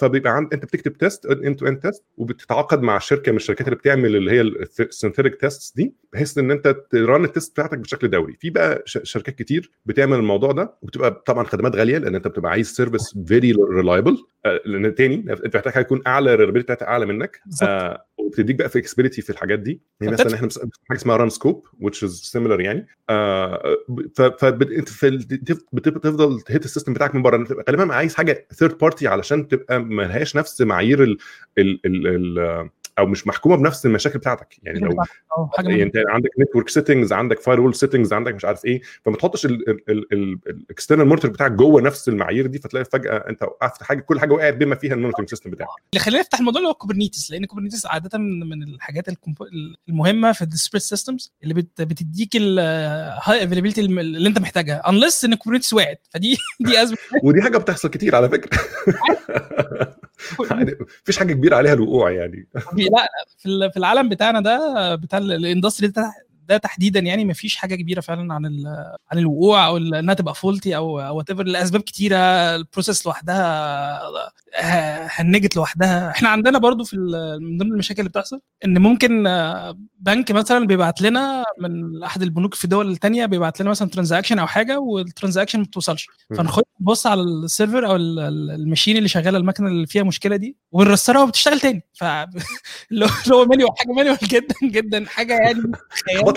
فبيبقى عند انت بتكتب test end to end test وبتتعاقد مع شركة من الشركات اللي بتعمل اللي هي ال synthetic test دي بحيث إن أنت ت run ال test بتاعتك بشكل دوري. في بقى شركات كتير بتعمل الموضوع ده وبتبقى طبعا خدمات غالية لأن أنت بتبقى عايز service very reliable لأن تاني أنت محتاج تكون أعلى ال reliability بتاعتها أعلى منك. آه وبتديك بقى flexibility في الحاجات دي. يعني مثلا إحنا حاجة اسمها Runscope which is similar يعني. آه فبتفضل ت hit ال system بتاعك من بره. غالبا عايز حاجة third party علشان تبقى ما لهاش نفس معايير ال ال ال, ال أو مش محكومة بنفس المشاكل بتاعتك. يعني لو يعني أنت عندك network settings عندك firewall settings عندك مش عارف إيه فما تحطش ال external monitor بتاعك جوه نفس المعايير دي فتلاقي فجأة أنت وقفت حاجة كل حاجة وقعت بما فيها ال monitoring system بتاعك. اللي خلينا نفتح الموضوع اللي هو Kubernetes لأن Kubernetes عادة من الحاجات المهمة في ال distributed systems اللي بتديك ال high availability اللي أنت محتاجها unless إن Kubernetes وقعت. فدي دي أزمة. ودي حاجة بتحصل كتير على فكرة. مفيش حاجة كبيرة عليها الوقوع يعني. لا في العالم بتاعنا ده بتاع ال industry ده تحديدا يعني ما فيش حاجة كبيرة فعلا عن عن الوقوع أو إنها تبقى faulty أو whatever لأسباب كتيرة ال process لوحدها هنجت لوحدها. إحنا عندنا برضو في من ضمن المشاكل اللي بتحصل إن ممكن بنك مثلا بيبعت لنا من أحد البنوك في دول الثانية بيبعت لنا مثلا transaction أو حاجة وال transaction ما بتوصلش. فنخش نبص على ال server أو ال machine اللي شغالة المكنة اللي فيها مشكلة دي ون restart ها وبتشتغل تاني. ف اللي هو manual حاجة manual جدا جدا حاجة يعني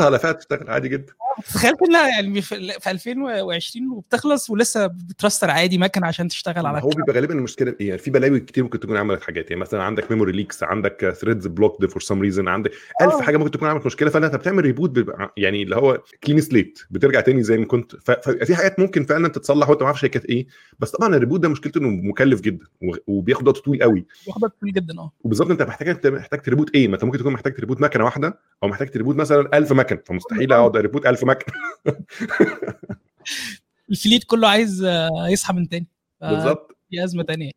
خبطها على فات تشتغل عادي جدا. تخيل كنا يعني في في 2020 وبتخلص ولسه بت restart عادي مكنه عشان تشتغل على هو بيبقى غالبا المشكلة إيه؟ يعني في بلاوي كتير ممكن تكون عملت حاجات يعني مثلا عندك memory leaks عندك threads blocked for some reason عندك ألف آه. حاجة ممكن تكون عملت مشكلة فأنت بتعمل reboot بيبقى يعني اللي هو clean slate بترجع تاني زي ما كنت. ففي حاجات ممكن فعلا تتصلح وأنت ما عارفش هي كانت إيه بس طبعا ال reboot ده مشكلته إنه مكلف جدا وبياخد وقت طويل قوي. بياخد وقت طويل جدا آه. وبالظبط أنت محتاج أنت محتاج ت reboot إيه ما أنت ممكن تكون محتاج ت reboot مكنة واحدة أو محتاج ت reboot مثلا 1000 مكنة فمستحيل أقعد ا reboot 1000 مكنه ال fleet كله عايز آه، يصحى من تاني. بالظبط. دي أزمة تانية.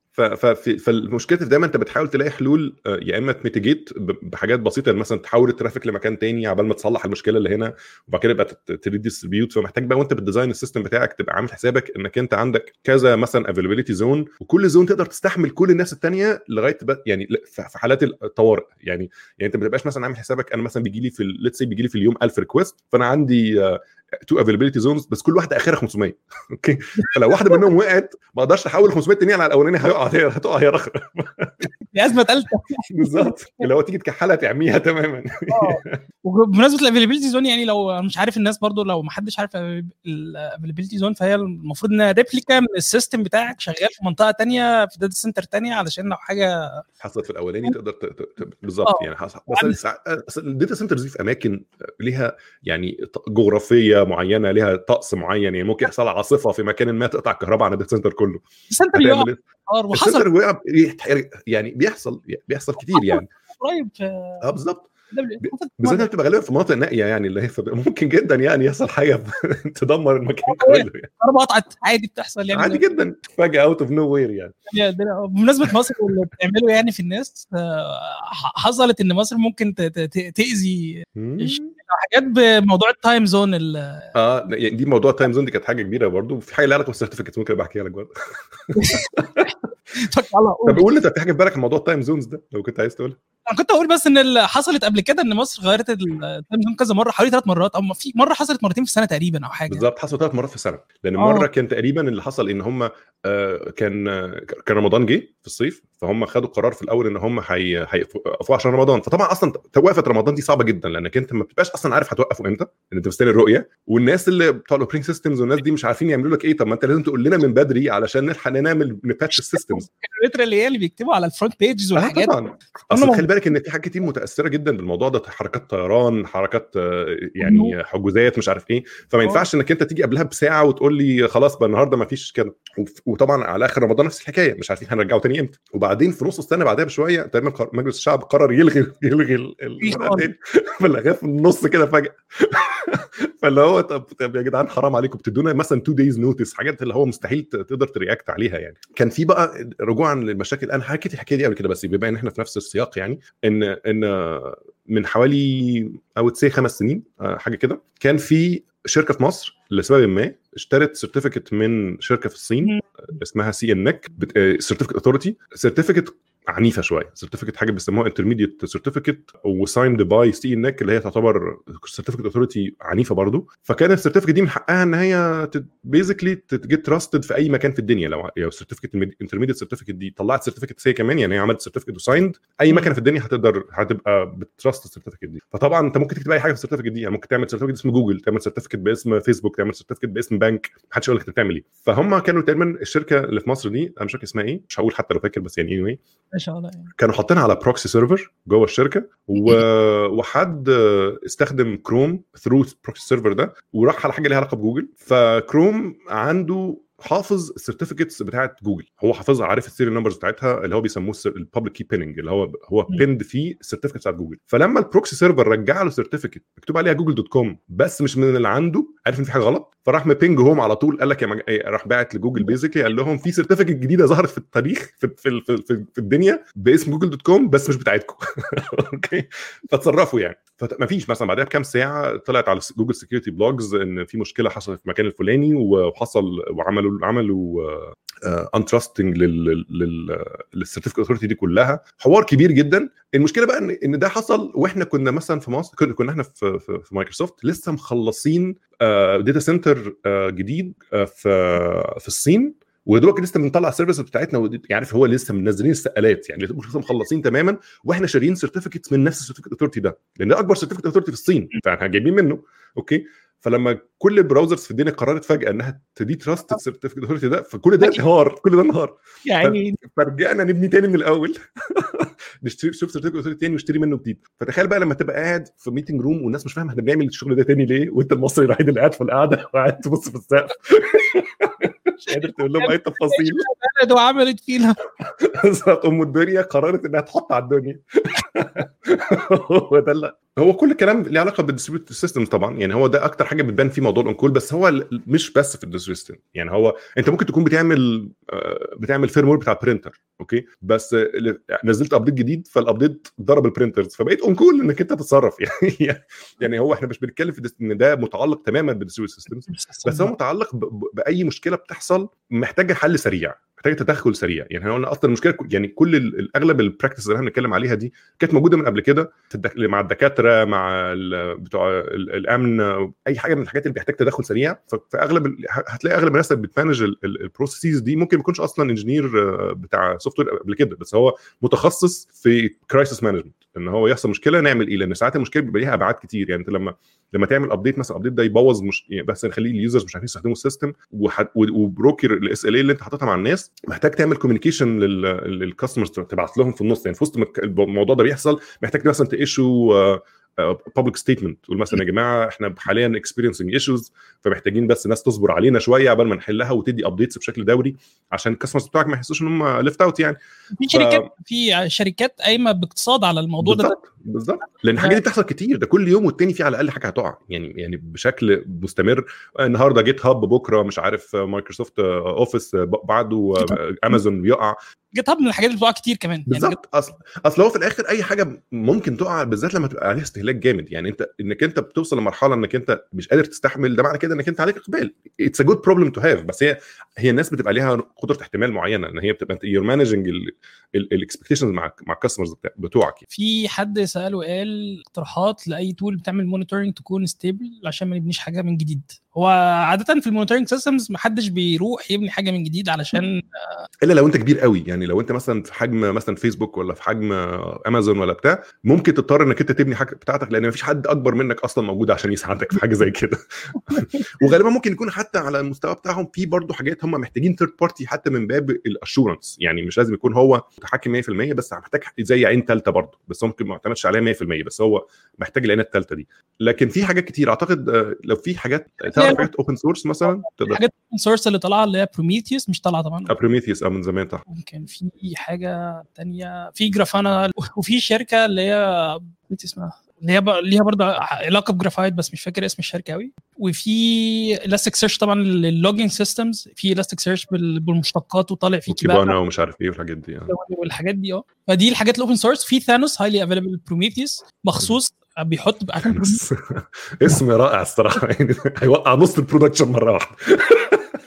فالمشكلة في دايما أنت بتحاول تلاقي حلول آه، يا إما ت mitigate بحاجات بسيطة يعني مثلا تحول ال traffic لمكان تاني عبال ما تصلح المشكلة اللي هنا وبعد كده يبقى ت redistribute. فمحتاج بقى وأنت بت design ال system بتاعك تبقى عامل حسابك إنك أنت عندك كذا مثلا availability zone وكل zone تقدر تستحمل كل الناس التانية لغاية يعني في في حالات الطوارئ يعني يعني أنت ما تبقاش مثلا عامل حسابك أنا مثلا بيجي لي في let's بيجي لي في اليوم 1000 request فأنا عندي two availability zones بس كل واحدة أخرها 500 okay؟ فلو واحدة منهم وقعت ما أقدرش أحول 500 تانيين على الأولانية هيقع هي هتقع هي رخرة دي أزمة ثالثه بالظبط. اللي هو تيجي تكحلها تعميها تماما. وبمناسبة ال availability zone يعني لو مش عارف الناس برضو لو ما حدش عارف ال availability zone فهي المفروض إنها replica من ال system بتاعك شغال في منطقة تانية في data center تانية علشان لو حاجة حصلت في الأولاني تقدر. بالظبط آه. يعني حصل. بس ال data centers دي في أماكن ليها يعني ط- جغرافيه معينة ليها طقس معين يعني ممكن يحصل عاصفة في مكان ما تقطع الكهرباء عن ال data center كله. ال center يقع إيه؟ آه، وحصل. ال center يعني بيحصل بيحصل كتير يعني. قريب آه بالظبط بالذات بتبقى غالبا في مناطق نائية يعني اللي هي ممكن جدا يعني يحصل حاجة تدمر المكان كله يعني. الكهرباء قطعت عادي بتحصل يعني. عادي جدا. فجأة out of nowhere يعني بمناسبة مصر واللي بتعمله يعني في الناس آه، حصلت إن مصر ممكن تأذي؟ حاجات بموضوع ال time zone آه يعني دي موضوع ال time zone دي كانت حاجة كبيرة برضو. في حاجة لها علاقة بال certificates ممكن أبقى أحكيها لك برضه. طب قول. لي انت في حاجة في بالك عن موضوع ال time zones ده لو كنت عايز تقولها؟ أنا كنت أقول بس إن اللي حصلت قبل كده إن مصر غيرت ال time zone كذا مرة حوالي ثلاث مرات أو في مرة حصلت مرتين في السنة تقريبا أو حاجة. بالظبط حصل ثلاث مرات في السنة لأن آه. مرة كان تقريبا اللي حصل إن هم آه كان كان رمضان جه في الصيف فهم خدوا قرار في الأول إن هم هي- هيقفوا عشان رمضان. فطبعا أصلا وقفه رمضان دي صعبة جدا لأنك أنت ما بتبقاش أصلا عارف هتوقفوا إمتى إن أنت مستني الرؤية. والناس اللي بتوع ال operating systems والناس دي مش عارفين يعملوا لك إيه. طب ما أنت لازم تقول لنا من بدري علشان نلحق نعمل ن patch ال systems اللي بيكتبوا على ال front pages والحاجات. طبعا. خلي بالك إن في حاجات كتير متأثرة جدا بالموضوع ده حركات طيران حركات آه، يعني حجوزات مش عارف إيه. فما آه. ينفعش إنك أنت تيجي قبلها بساعة وتقول لي خلاص بقى النهارده ما فيش كده. وطبعا على آخر رمضان نفس الحكاية مش عارفين هنرجعه تاني إمتى. وبعدين في نص السنة بعدها بشوية تقريبا قر- مجلس الشعب قرر يلغي يلغي فلغاه في النص كده فجأة. فاللي هو طب, طب يا جدعان حرام عليكم بتدونا مثلا two days notice حاجات اللي هو مستحيل تقدر ت react عليها يعني. كان في بقى رجوعا للمشاكل. أنا حكيت الحكاية دي قبل كده بس بما إن إحنا في نفس السياق يعني إن إن من حوالي أو تسي خمس سنين آه، حاجة كده كان في شركة في مصر لسبب ما اشترت certificate من شركة في الصين مم. اسمها CNNIC certificate authority certificate عنيفة شوية. certificate حاجة بيسموها intermediate certificate و signed by CNNIC اللي هي تعتبر certificate authority عنيفة برضو. فكان ال certificate دي من حقها إن هي basically ت get trusted في أي مكان في الدنيا. لو لو ال certificate intermediate certificate دي طلعت certificate هي كمان يعني هي عملت certificate و signed أي. مكنة في الدنيا هتقدر هتبقى بت trust ال certificate دي. فطبعا أنت ممكن تكتب أي حاجة في ال certificate دي. يعني ممكن تعمل certificate اسم جوجل تعمل certificate باسم فيسبوك تعمل certificate باسم بنك محدش يقول لك أنت بتعمل إيه. فهم كانوا تقريبا الشركة اللي في مصر دي أنا مش فاكر اسمها إيه مش هقول حتى لو فاكر بس يعني anyway. ما شاء الله يعني. كانوا حاطينها على proxy server جوه الشركة و... وحد استخدم كروم through proxy server ده وراح على حاجة ليها علاقة بجوجل. فكروم عنده حافظ ال certificates بتاعت جوجل. هو حافظها عارف ال serial numbers بتاعتها اللي هو بيسموه ال public key pinning اللي هو هو. pinned فيه ال certificates بتاعت جوجل. فلما ال proxy server رجع له certificate مكتوب عليها جوجل dot com بس مش من اللي عنده عارف إن في حاجة غلط؟ فراح م ping home على طول قال لك يا مج... إيه، راح باعت لجوجل basically قال لهم في certificate جديدة ظهرت في التاريخ في في في, في, في الدنيا باسم جوجل dot com بس مش بتاعتكم. okay؟ فتصرفوا يعني. فما فيش مثلا بعدها بكام ساعة طلعت على جوجل security blogs إن في مشكلة حصلت في المكان الفلاني وحصل وعملوا عملوا untrusting لل certificate authority دي كلها. حوار كبير جدا. المشكلة بقى ان إن ده حصل وإحنا كنا مثلا في مصر كنا إحنا في في, في مايكروسوفت لسه مخلصين data center جديد آه، في في الصين. ودلوقتي لسه بنطلع ال service بتاعتنا ودي- عارف هو لسه منزلين السقالات. يعني لسه مخلصين تماما وإحنا شاريين certificates من نفس ال certificate authority ده. لأن ده أكبر certificate authority في الصين. فإحنا جايبين منه. أوكي؟ فلما كل ال browsers في الدنيا قررت فجأة إنها تدي trust ده فكل ده انهار كل ده انهار. يعني فرجعنا نبني تاني من الأول. نشتري شوف certificate تاني ونشتري منه جديد. فتخيل بقى لما تبقى قاعد في meeting room والناس مش فاهمة إحنا بنعمل الشغل ده تاني ليه وانت المصري الوحيد اللي قاعد في القعدة وقاعد تبص في السقف. مش قادر تقول لهم أي تفاصيل. بلد وعملت فينا. بالظبط. أم الدنيا قررت إنها تحط على الدنيا. هو ده اللي- هو كل الكلام ليه علاقة بال distributed systems طبعا. يعني هو ده أكتر حاجة بتبان في موضوع ال on-call بس هو مش بس في ال distributed system يعني هو أنت ممكن تكون بتعمل آه، بتعمل firmware بتاع printer okay؟ بس نزلت update جديد فال update ضرب ال printers فبقيت on-call إنك أنت تتصرف. يعني يعني هو إحنا مش بنتكلم في إن ده متعلق تماما بال distributed systems بس هو متعلق بأي مشكلة بتحصل محتاجة حل سريع. محتاجه تدخل سريع يعني إحنا قلنا أصلا المشكلة يعني كل الأغلب ال practices اللي إحنا بنتكلم عليها دي كانت موجودة من قبل كده. مع الدكاترة مع. بتوع ال- الأمن أي حاجة من الحاجات اللي بتحتاج تدخل سريع فاغلب هتلاقي أغلب الناس اللي بت manage ال processes دي ممكن ما يكونش أصلا engineer بتاع software قبل كده بس هو متخصص في crisis management إن هو يحصل مشكلة نعمل إيه؟ لأن ساعات المشكلة بيبقى ليها أبعاد كتير. يعني أنت لما لما تعمل update مثلا update ده يبوظ مش يعني بس نخليه ال users مش عارفين يستخدموا ال system و broke ال SLA اللي أنت حاططها مع الناس محتاج تعمل communication لل customers تبعت لهم في النص. يعني في وسط الموضوع ده بيحصل محتاج مثلا ت issue public statement تقول مثلا يا جماعة إحنا حاليا experiencing issues فمحتاجين بس الناس تصبر علينا شوية قبل ما نحلها وتدي updates بشكل دوري عشان ال customers بتوعك ما يحسوش ان هم left out يعني في شركات في شركات قايمه باقتصاد على الموضوع ده بالظبط بالظبط لأن الحاجات دي بتحصل كتير ده كل يوم والتاني في على الاقل حاجة هتقع يعني يعني بشكل مستمر النهارده GitHub بكره مش عارف Microsoft Office بعده امازون بيقع GitHub من الحاجات اللي بتقع كتير كمان. يعني بالظبط. اصل أصل هو في الآخر أي حاجة ممكن تقع بالذات لما تبقى عليها استهلاك جامد. يعني أنت إنك أنت بتوصل لمرحلة إنك أنت مش قادر تستحمل ده معنى كده إنك أنت عليك إقبال. it's a good problem to have بس هي هي الناس بتبقى ليها قدرة احتمال معينة إن هي بتبقى you're managing ال expectations مع مع ال customers بتوعك يعني. في حد سأله قال اقتراحات لأي tool بتعمل monitoring تكون stable عشان ما نبنيش حاجة من جديد. هو عادة في ال monitoring systems ما حدش بيروح يبني حاجة من جديد علشان إلا لو أنت كبير قوي. يعني لو أنت مثلا في حجم مثلا فيسبوك ولا في حجم امازون ولا بتاع ممكن تضطر إنك أنت تبني حاجة بتاعتك لأن مفيش حد أكبر منك أصلا موجود عشان يساعدك في حاجة زي كده. وغالبا ممكن يكون حتى على المستوى بتاعهم في برضه حاجات هم محتاجين third party حتى من باب ال assurance يعني مش لازم يكون هو متحكم 100% بس محتاج زي عين ثالثه برضه. بس هو ممكن ما يعتمدش عليها 100% بس هو محتاج العين الثالثه دي. لكن في حاجات كتير. أعتقد لو في حاجات تعرف حاجات open source مثلا؟ حاجات open source اللي طالعه اللي هي Prometheus مش طالعه طبعا. Prometheus آه من زمان صح ممكن في حاجة تانية. في Grafana وفي شركة اللي هي نسيت اسمها. اللي هي ليها برضه علاقة بجرافايت بس مش فاكر اسم الشركة قوي وفي Elasticsearch طبعا لل logging systems في Elasticsearch بالمشتقات وطالع فيه Kibana ومش عارف إيه والحاجات دي والحاجات دي آه. فدي الحاجات ال open source في Thanos highly available Prometheus مخصوص بيحط اسم رائع الصراحة يعني هيوقع نص ال production مرة واحدة.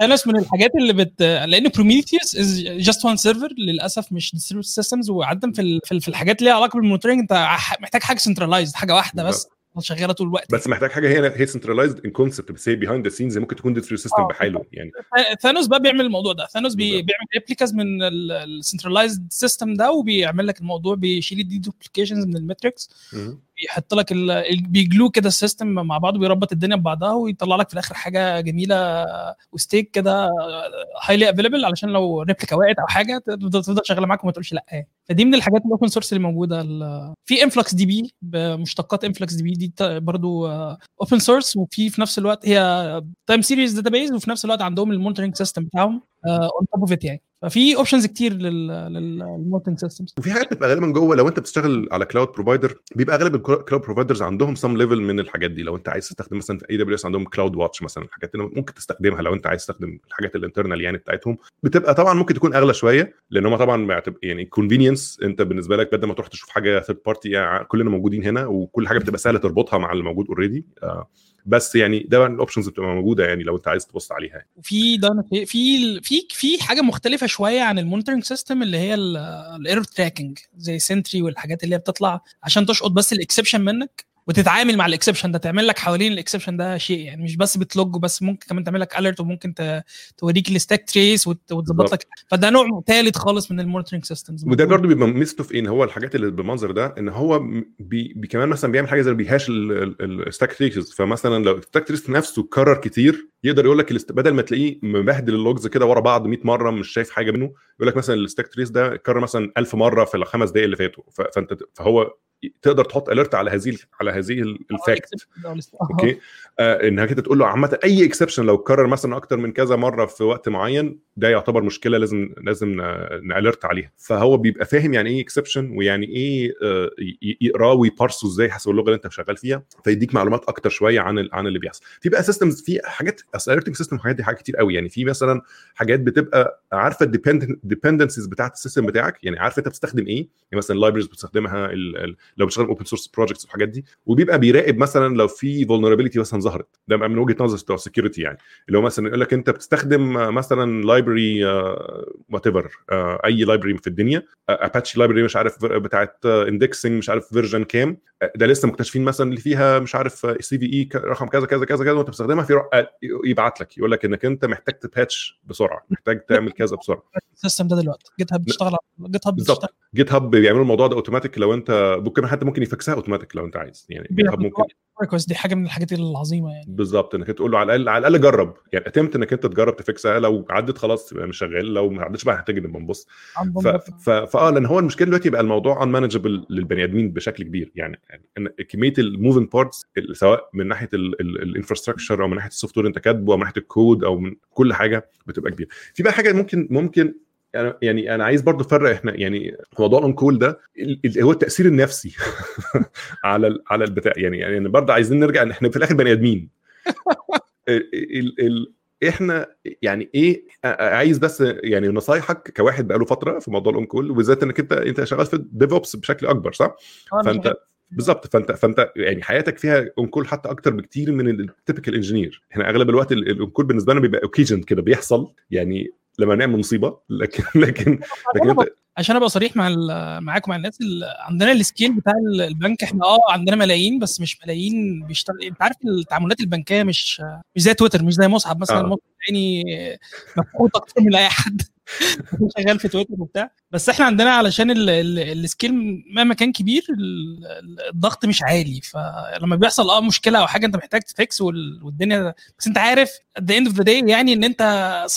Thanos من الحاجات اللي بت لأن Prometheus is just one server للأسف مش distributed systems وعاده في ال... في الحاجات اللي ليها علاقة بال monitoring انت محتاج حاجة centralized حاجة واحدة بس شغالة طول الوقت. بس محتاج حاجة هي هي centralized in concept بس هي behind the scenes ممكن تكون distributed system بحاله يعني. Thanos بقى بيعمل الموضوع ده. Thanos بي بيعمل replicas من ال centralized system ده وبيعمل لك الموضوع بيشيل ال deduplications من ال metrics بيحط لك بي glue كده ال system مع بعضه بيربط الدنيا ببعضها ويطلع لك في الآخر حاجة جميلة و stack كده highly available علشان لو replica وقعت أو حاجة تفضل شغالة معاك وما تقولش لأ. فدي من الحاجات ال open source اللي موجودة. في انفلكس دي بي بمشتقات انفلكس دي بي دي برضو open source وفي في نفس الوقت هي time series database وفي نفس الوقت عندهم ال monitoring system بتاعهم on top of it يعني. ففي options كتير لل monitoring systems وفي حاجات بتبقى غالبا جوه لو أنت بتشتغل على cloud provider بيبقى أغلب ال cloud providers عندهم some level من الحاجات دي. لو أنت عايز تستخدم مثلا في AWS عندهم CloudWatch مثلا الحاجات اللي ممكن تستخدمها لو أنت عايز تستخدم الحاجات ال internal يعني بتاعتهم. بتبقى طبعا ممكن تكون أغلى شوية لأن هم طبعا يعني convenience أنت بالنسبة لك بدل ما تروح تشوف حاجة third party يعني كلنا موجودين هنا وكل حاجة بتبقى سهلة تربطها مع اللي موجود already آه بس يعني ده ال options بتبقى موجودة يعني لو انت عايز تبص عليها وفي في في في في حاجة مختلفة شوية عن ال monitoring system اللي هي ال error tracking زي Sentry والحاجات اللي هي بتطلع عشان تشقط بس ال exception منك. وتتعامل مع ال exception ده تعمل لك حوالين ال exception ده شيء يعني مش بس بت log بس ممكن كمان تعمل لك alert وممكن توريك ال stack trace وتظبط لك. فده نوع ثالث خالص من ال monitoring systems. وده برضه بيبقى ميزته في إن هو الحاجات اللي بالمنظر ده إن هو بي, بي كمان مثلا بيعمل حاجة زي بي hash ال stack trace فمثلا لو ال stack trace نفسه اتكرر كتير يقدر يقول لك بدل ما تلاقيه مبهدل ال logs كده ورا بعض 100 مرة مش شايف حاجة منه يقول لك مثلا ال stack trace ده اتكرر مثلا 1000 مرة في الخمس دقائق اللي فاتوا. فأنت فهو تقدر تحط alert على هذه على هذه ال fact okay؟ آه إنك أنت تقول له عامة أي exception لو اتكرر مثلا أكتر من كذا مرة في وقت معين ده يعتبر مشكلة لازم لازم نأ alert عليها. فهو بيبقى فاهم يعني إيه exception ويعني إيه آه يقرأه وي parse ه إزاي حسب اللغة اللي أنت شغال فيها فيديك معلومات أكتر شوية عن عن اللي بيحصل. في بقى systems في حاجات أصل alerting system حاجات دي حاجات كتير قوي. يعني في مثلا حاجات بتبقى عارفة ال dependencies بتاعت ال system بتاعك يعني عارف أنت بتستخدم إيه؟ يعني مثلا ال libraries بتستخدمها لو بتشتغل open source projects والحاجات دي وبيبقى بيراقب مثلا لو في vulnerability مثلا ظهرت. ده من وجهة نظر بتوع ال security يعني. اللي هو مثلا يقول لك أنت بتستخدم مثلا library whatever أي library في الدنيا اباتشي library مش عارف بتاعت indexing مش عارف version كام ده لسه مكتشفين مثلا اللي فيها مش عارف CVE رقم كذا كذا كذا كذا وأنت بتستخدمها في يبعت لك يقول لك إنك أنت محتاج ت patch بسرعة محتاج تعمل كذا بسرعة. ال system ده دلوقتي جيت هاب بيشتغل جيت هاب بالظبط. جيت هاب بيعملوا الموضوع ده اوتوماتيك لو أنت ممكن حتى ممكن ي fix ها automatic لو أنت عايز يعني جيت ممكن كويس دي حاجة من الحاجات العظيمة يعني. بالظبط إنك تقول له على الأقل على الأقل جرب يعني attempt إنك أنت تجرب ت fix ها لو عدت خلاص يبقى مش شغال لو ما عدتش بقى هتجي نبقى نبص. فاه لأن هو المشكلة دلوقتي بقى الموضوع unmanageable للبني آدمين بشكل كبير يعني إن كمية ال moving parts سواء من ناحية ال infrastructure أو من ناحية ال software أنت كاتبه أو من ناحية الكود أو من كل حاجة بتبقى كبيرة. في بقى حاجة ممكن ممكن يعني أنا عايز برضو أفرق إحنا يعني موضوع ال on-call ده هو التأثير النفسي على على البتاع يعني يعني برضه عايزين نرجع إن إحنا في الآخر بني آدمين. ال ال إحنا يعني إيه عايز بس يعني نصايحك كواحد بقاله فترة في موضوع ال on-call وبالذات إنك أنت أنت شغال في ال DevOps بشكل أكبر صح؟ فأنت بالظبط فأنت فأنت يعني حياتك فيها on-call حتى أكتر بكتير من ال typical engineer إحنا أغلب الوقت ال on-call بالنسبة لنا بيبقى occasion كده بيحصل يعني لما نعمل مصيبة لكن لكن لكن أنت عشان أبقى صريح مع معاكم مع الناس عندنا ال scale بتاع البنك إحنا آه عندنا ملايين بس مش ملايين بيشتغل أنت عارف التعاملات البنكية مش مش زي تويتر مش زي مصعب مثلا آه. مصعب يعني مفقود أكتر من أي حد شغال في تويتر وبتاع. بس إحنا عندنا علشان ال scale مهما كان كبير الضغط مش عالي. فلما بيحصل آه مشكلة أو حاجة أنت محتاج ت fix والدنيا بس أنت عارف at the end of the day يعني إن أنت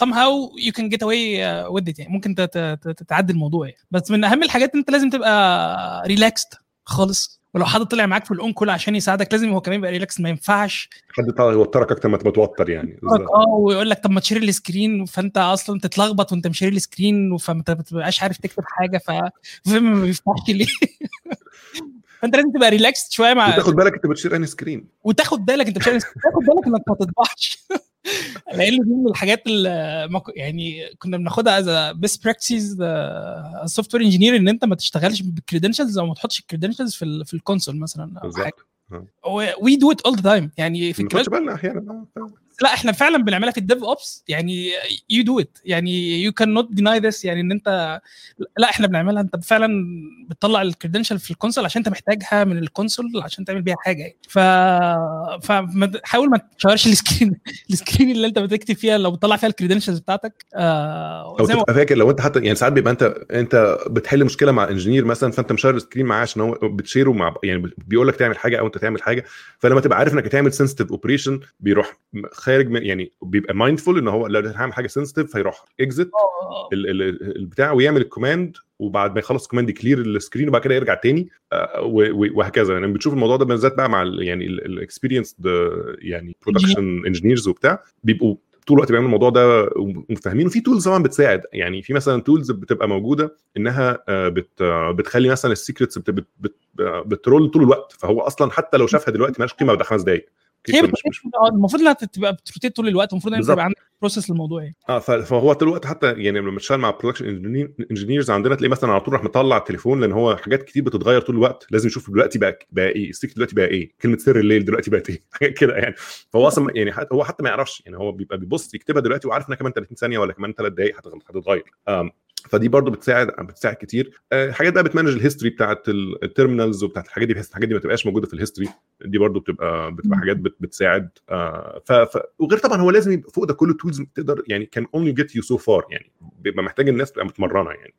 somehow you can get away with it يعني. ممكن تتعدي الموضوع يعني. بس من أهم الحاجات أنت لازم تبقى relaxed خالص. ولو حد طلع معاك في ال on-call عشان يساعدك لازم هو كمان يبقى ريلاكس ما ينفعش. حد يوترك أكتر ما تتوتر يعني. آه ويقول لك طب ما ت share ال screen فأنت أصلا تتلخبط وأنت م share ال screen فانت ما بتبقاش عارف تكتب حاجة ف ما بيفتحش ليه؟ فانت لازم تبقى ريلاكس شوية مع وتاخد بالك انت بت share انهي screen وتاخد بالك انت بت share تاخد بالك انك ما تطبعش. لأن دي من الحاجات اللي يعني كنا بناخدها as best practices software engineer إن أنت ما تشتغلش بال credentials أو ما تحطش ال credentials في في ال console مثلا أو حاجة. we do it all the time يعني في ما بالنا أحيانا. لا إحنا فعلا بنعملها في ال DevOps. يعني you do it يعني يو كان نوت ديناي ذس يعني إن أنت لا إحنا بنعملها. أنت فعلا بتطلع ال credential في ال console عشان أنت محتاجها من ال console عشان تعمل بيها حاجة يعني. ف فحاول ما تشيرش السكرين السكرين اللي أنت بتكتب فيها لو بتطلع فيها ال credentials بتاعتك. آه أو تبقى فاكر لو أنت حتى يعني ساعات بيبقى أنت أنت بتحل مشكلة مع engineer مثلا فأنت م share ال screen معاه عشان هو بت share ه مع يعني بيقول لك تعمل حاجة أو أنت تعمل حاجة. فلما تبقى عارف إنك هتعمل sensitive operation بيروح خارج من يعني بيبقى mindful إن هو لو هعمل حاجة سنسيتيف فيروح اكزit البتاع ويعمل ال command وبعد ما يخلص ال command ي clear ال screen وبعد كده يرجع تاني وهكذا. يعني بتشوف الموضوع ده بالذات بقى مع يعني ال experienced يعني production engineers وبتاع بيبقوا طول الوقت بيعملوا الموضوع ده وفاهمين وفي tools طبعا بتساعد. يعني في مثلا tools بتبقى موجودة إنها بت بتخلي مثلا ال secrets بت بت بت roll طول الوقت. فهو أصلا حتى لو شافها دلوقتي مالهاش قيمة بعد خمس دقائق هي مش المفروض إنها تبقى بت rotate طول الوقت المفروض ان يبقى عندك process للموضوع يعني. آه فهو طول الوقت حتى يعني لما بتشتغل مع production engineers عندنا تلاقي مثلا على طول راح مطلع التليفون لأن هو حاجات كتير بتتغير طول الوقت. لازم يشوف دلوقتي بقى بقى إيه ال secret دلوقتي بقى إيه كلمة سر الليل دلوقتي بقت إيه حاجات كده يعني. فهو أصلا يعني هو حتى ما يعرفش يعني هو بيبقى بيبص يكتبها دلوقتي وعارف إنها كمان 30 ثانية ولا كمان 3 دقائق هتتغير. فدي برضو بتساعد بتساعد كتير. حاجات بقى بت manage ال history بتاعت ال terminals وبتاعت الحاجات دي بحيث الحاجات دي ما تبقاش موجودة في ال history دي برضو بتبقى بتبقى حاجات بت بتساعد. آه ف... ف... وغير طبعا هو لازم يبقى فوق ده كله tools تقدر يعني can only get you so far يعني بيبقى محتاج الناس تبقى متمرنة يعني.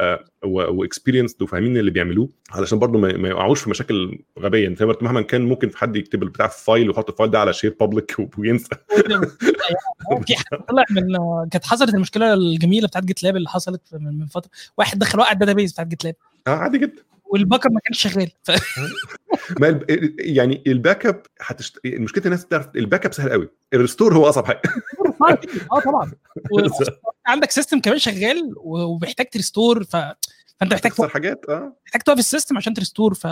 آه و experienced وفاهمين اللي بيعملوه علشان برضو ما, ما يقعوش في مشاكل غبية. انت مهما كان ممكن حد يكتب البتاع في file ويحط ال file ده على share public وينسى. في طلع من كانت حصلت المشكلة الجميلة بتاعت جيت لاب اللي حصلت من فترة. واحد دخل وقع ال database بتاعت جيت لاب آه عادي جدا. وال backup ما كانش شغال. ف... ما الب... يعني ال backup هتشت... مشكله الناس تعرف ال backup سهل قوي. ال restore هو أصعب حاجة. آه طبعا. و... عندك system كمان شغال ومحتاج ت restore ف... فأنت محتاج تخسر حاجات آه. محتاج توقف ال system عشان ت restore ف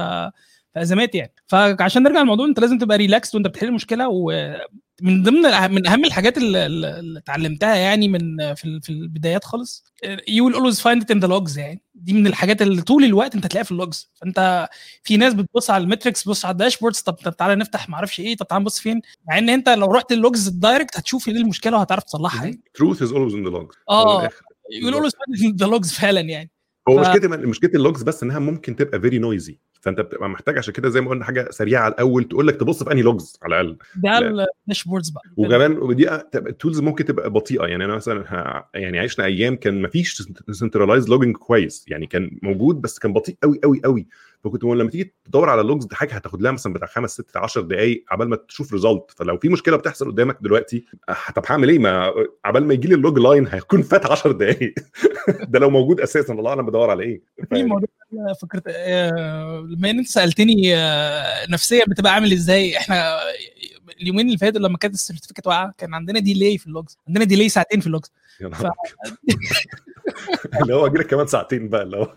في ازمات يعني. فعشان نرجع للموضوع أنت لازم تبقى ريلاكس وأنت بتحل المشكلة ومن ضمن من أهم الحاجات اللي, اتعلمتها يعني من في, في البدايات خالص you will always find it in the logs يعني. دي من الحاجات اللي طول الوقت أنت هتلاقيها في ال logs فأنت في ناس بتبص على ال metrics بص على ال dashboards طب طب تعالى نفتح ما أعرفش إيه طب تعالى نبص فين؟ مع إن أنت لو رحت ال logs ال direct هتشوف إيه المشكلة وهتعرف تصلحها يعني. truth is always in the logs آه. you will always find the logs فعلا يعني. هو ف... مشكله مشكلة ال logs بس إنها ممكن تبقى very noisy فأنت بتبقى محتاج عشان كده زي ما قلنا حاجة سريعة على الأول تقول لك تبص في أنهي logs على الأقل. ده ال dashboards بقى. وكمان ودي ال tools ممكن تبقى بطيئة. يعني أنا مثلا يعني عشنا أيام كان ما فيش centralized logging كويس. يعني كان موجود بس كان بطيء قوي قوي قوي فكنت لما تيجي تدور على ال logs دي حاجة هتاخد لها مثلا بتاع خمس ست 10 دقائق عبال ما تشوف result فلو في مشكلة بتحصل قدامك دلوقتي طب هعمل إيه؟ ما عبال ما يجي لي ال log line هيكون فات 10 دقائق ده لو موجود أساسا والله أنا بدور على إيه. في موضوع فكره بما إن أنت سألتني نفسيا بتبقى عامل إزاي؟ إحنا اليومين اللي فاتوا لما كانت ال certificate واقعة كان عندنا delay في ال logs عندنا delay ساعتين في ال logs اللي هو أجي لك كمان ساعتين بقى اللي هو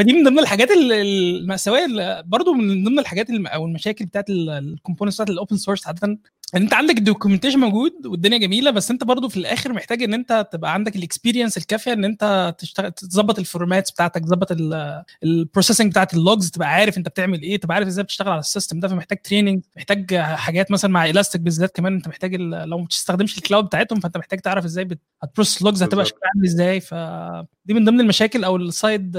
فدي من ضمن الحاجات المأساوية برضو من ضمن الحاجات أو المشاكل بتاعت ال components بتاعت ال open source عادة. ان أنت عندك ال documentation موجود والدنيا جميلة بس أنت برضو في الآخر محتاج إن أنت تبقى عندك ال experience الكافية إن أنت تشتغل تظبط ال formats بتاعتك تظبط ال processing بتاعت ال logs تبقى عارف أنت بتعمل إيه تبقى عارف إزاي بتشتغل على ال system ده فمحتاج training محتاج حاجات مثلا مع الاستيك بالذات كمان أنت محتاج لو ما بتستخدمش ال cloud بتاعتهم فأنت محتاج تعرف إزاي هت process logs هتبقى شكلها عامل إزاي. فدي من ضمن المشاكل أو ال side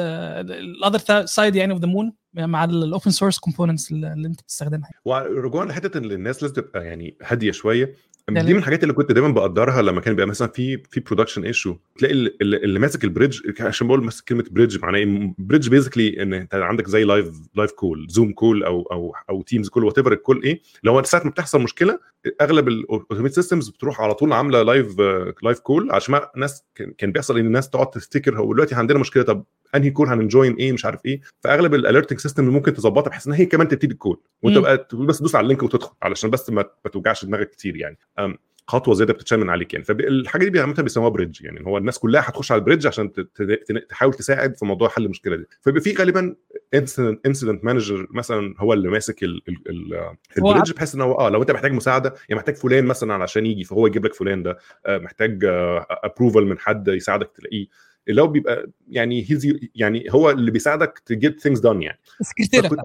ال other side يعني of the moon مع ال open source components اللي انت بتستخدمها ورجوعا لحتة إن الناس لازم تبقى يعني هادية شوية. دي من الحاجات اللي كنت دايما بقدرها لما كان بيبقى مثلا في في production issue تلاقي اللي, اللي ماسك ال bridge عشان بقول ماسك كلمة bridge معناه إيه؟ bridge basically إن أنت عندك زي live live call Zoom call أو أو أو Teams call whatever ال call إيه. لو ساعة ما بتحصل مشكلة أغلب ال automated systems بتروح على طول عاملة live live call عشان ما ناس كان بيحصل إن الناس تقعد تفتكر هو دلوقتي عندنا مشكلة طب انهي call هن join إيه مش عارف إيه. فأغلب ال alerting system ممكن تظبطها بحيث إن هي كمان تبتدي ال call. وانت بقى بس تدوس على ال link وتدخل علشان بس ما, توجعش دماغك كتير يعني. خطوة زيادة بتتشال من عليك يعني. فالحاجه دي عامه بيسموها bridge يعني. هو الناس كلها هتخش على ال bridge عشان تحاول تساعد في موضوع حل المشكلة دي. فبيبقى في غالبا incident manager مثلا هو اللي ماسك ال bridge بحيث إن هو آه لو أنت محتاج مساعدة يعني محتاج فلان مثلا علشان يجي فهو يجيب لك فلان ده. محتاج approval من حد يساعدك تلاقيه. اللي هو بيبقى يعني he's يعني هو اللي بيساعدك ت get things done يعني. السكرتيره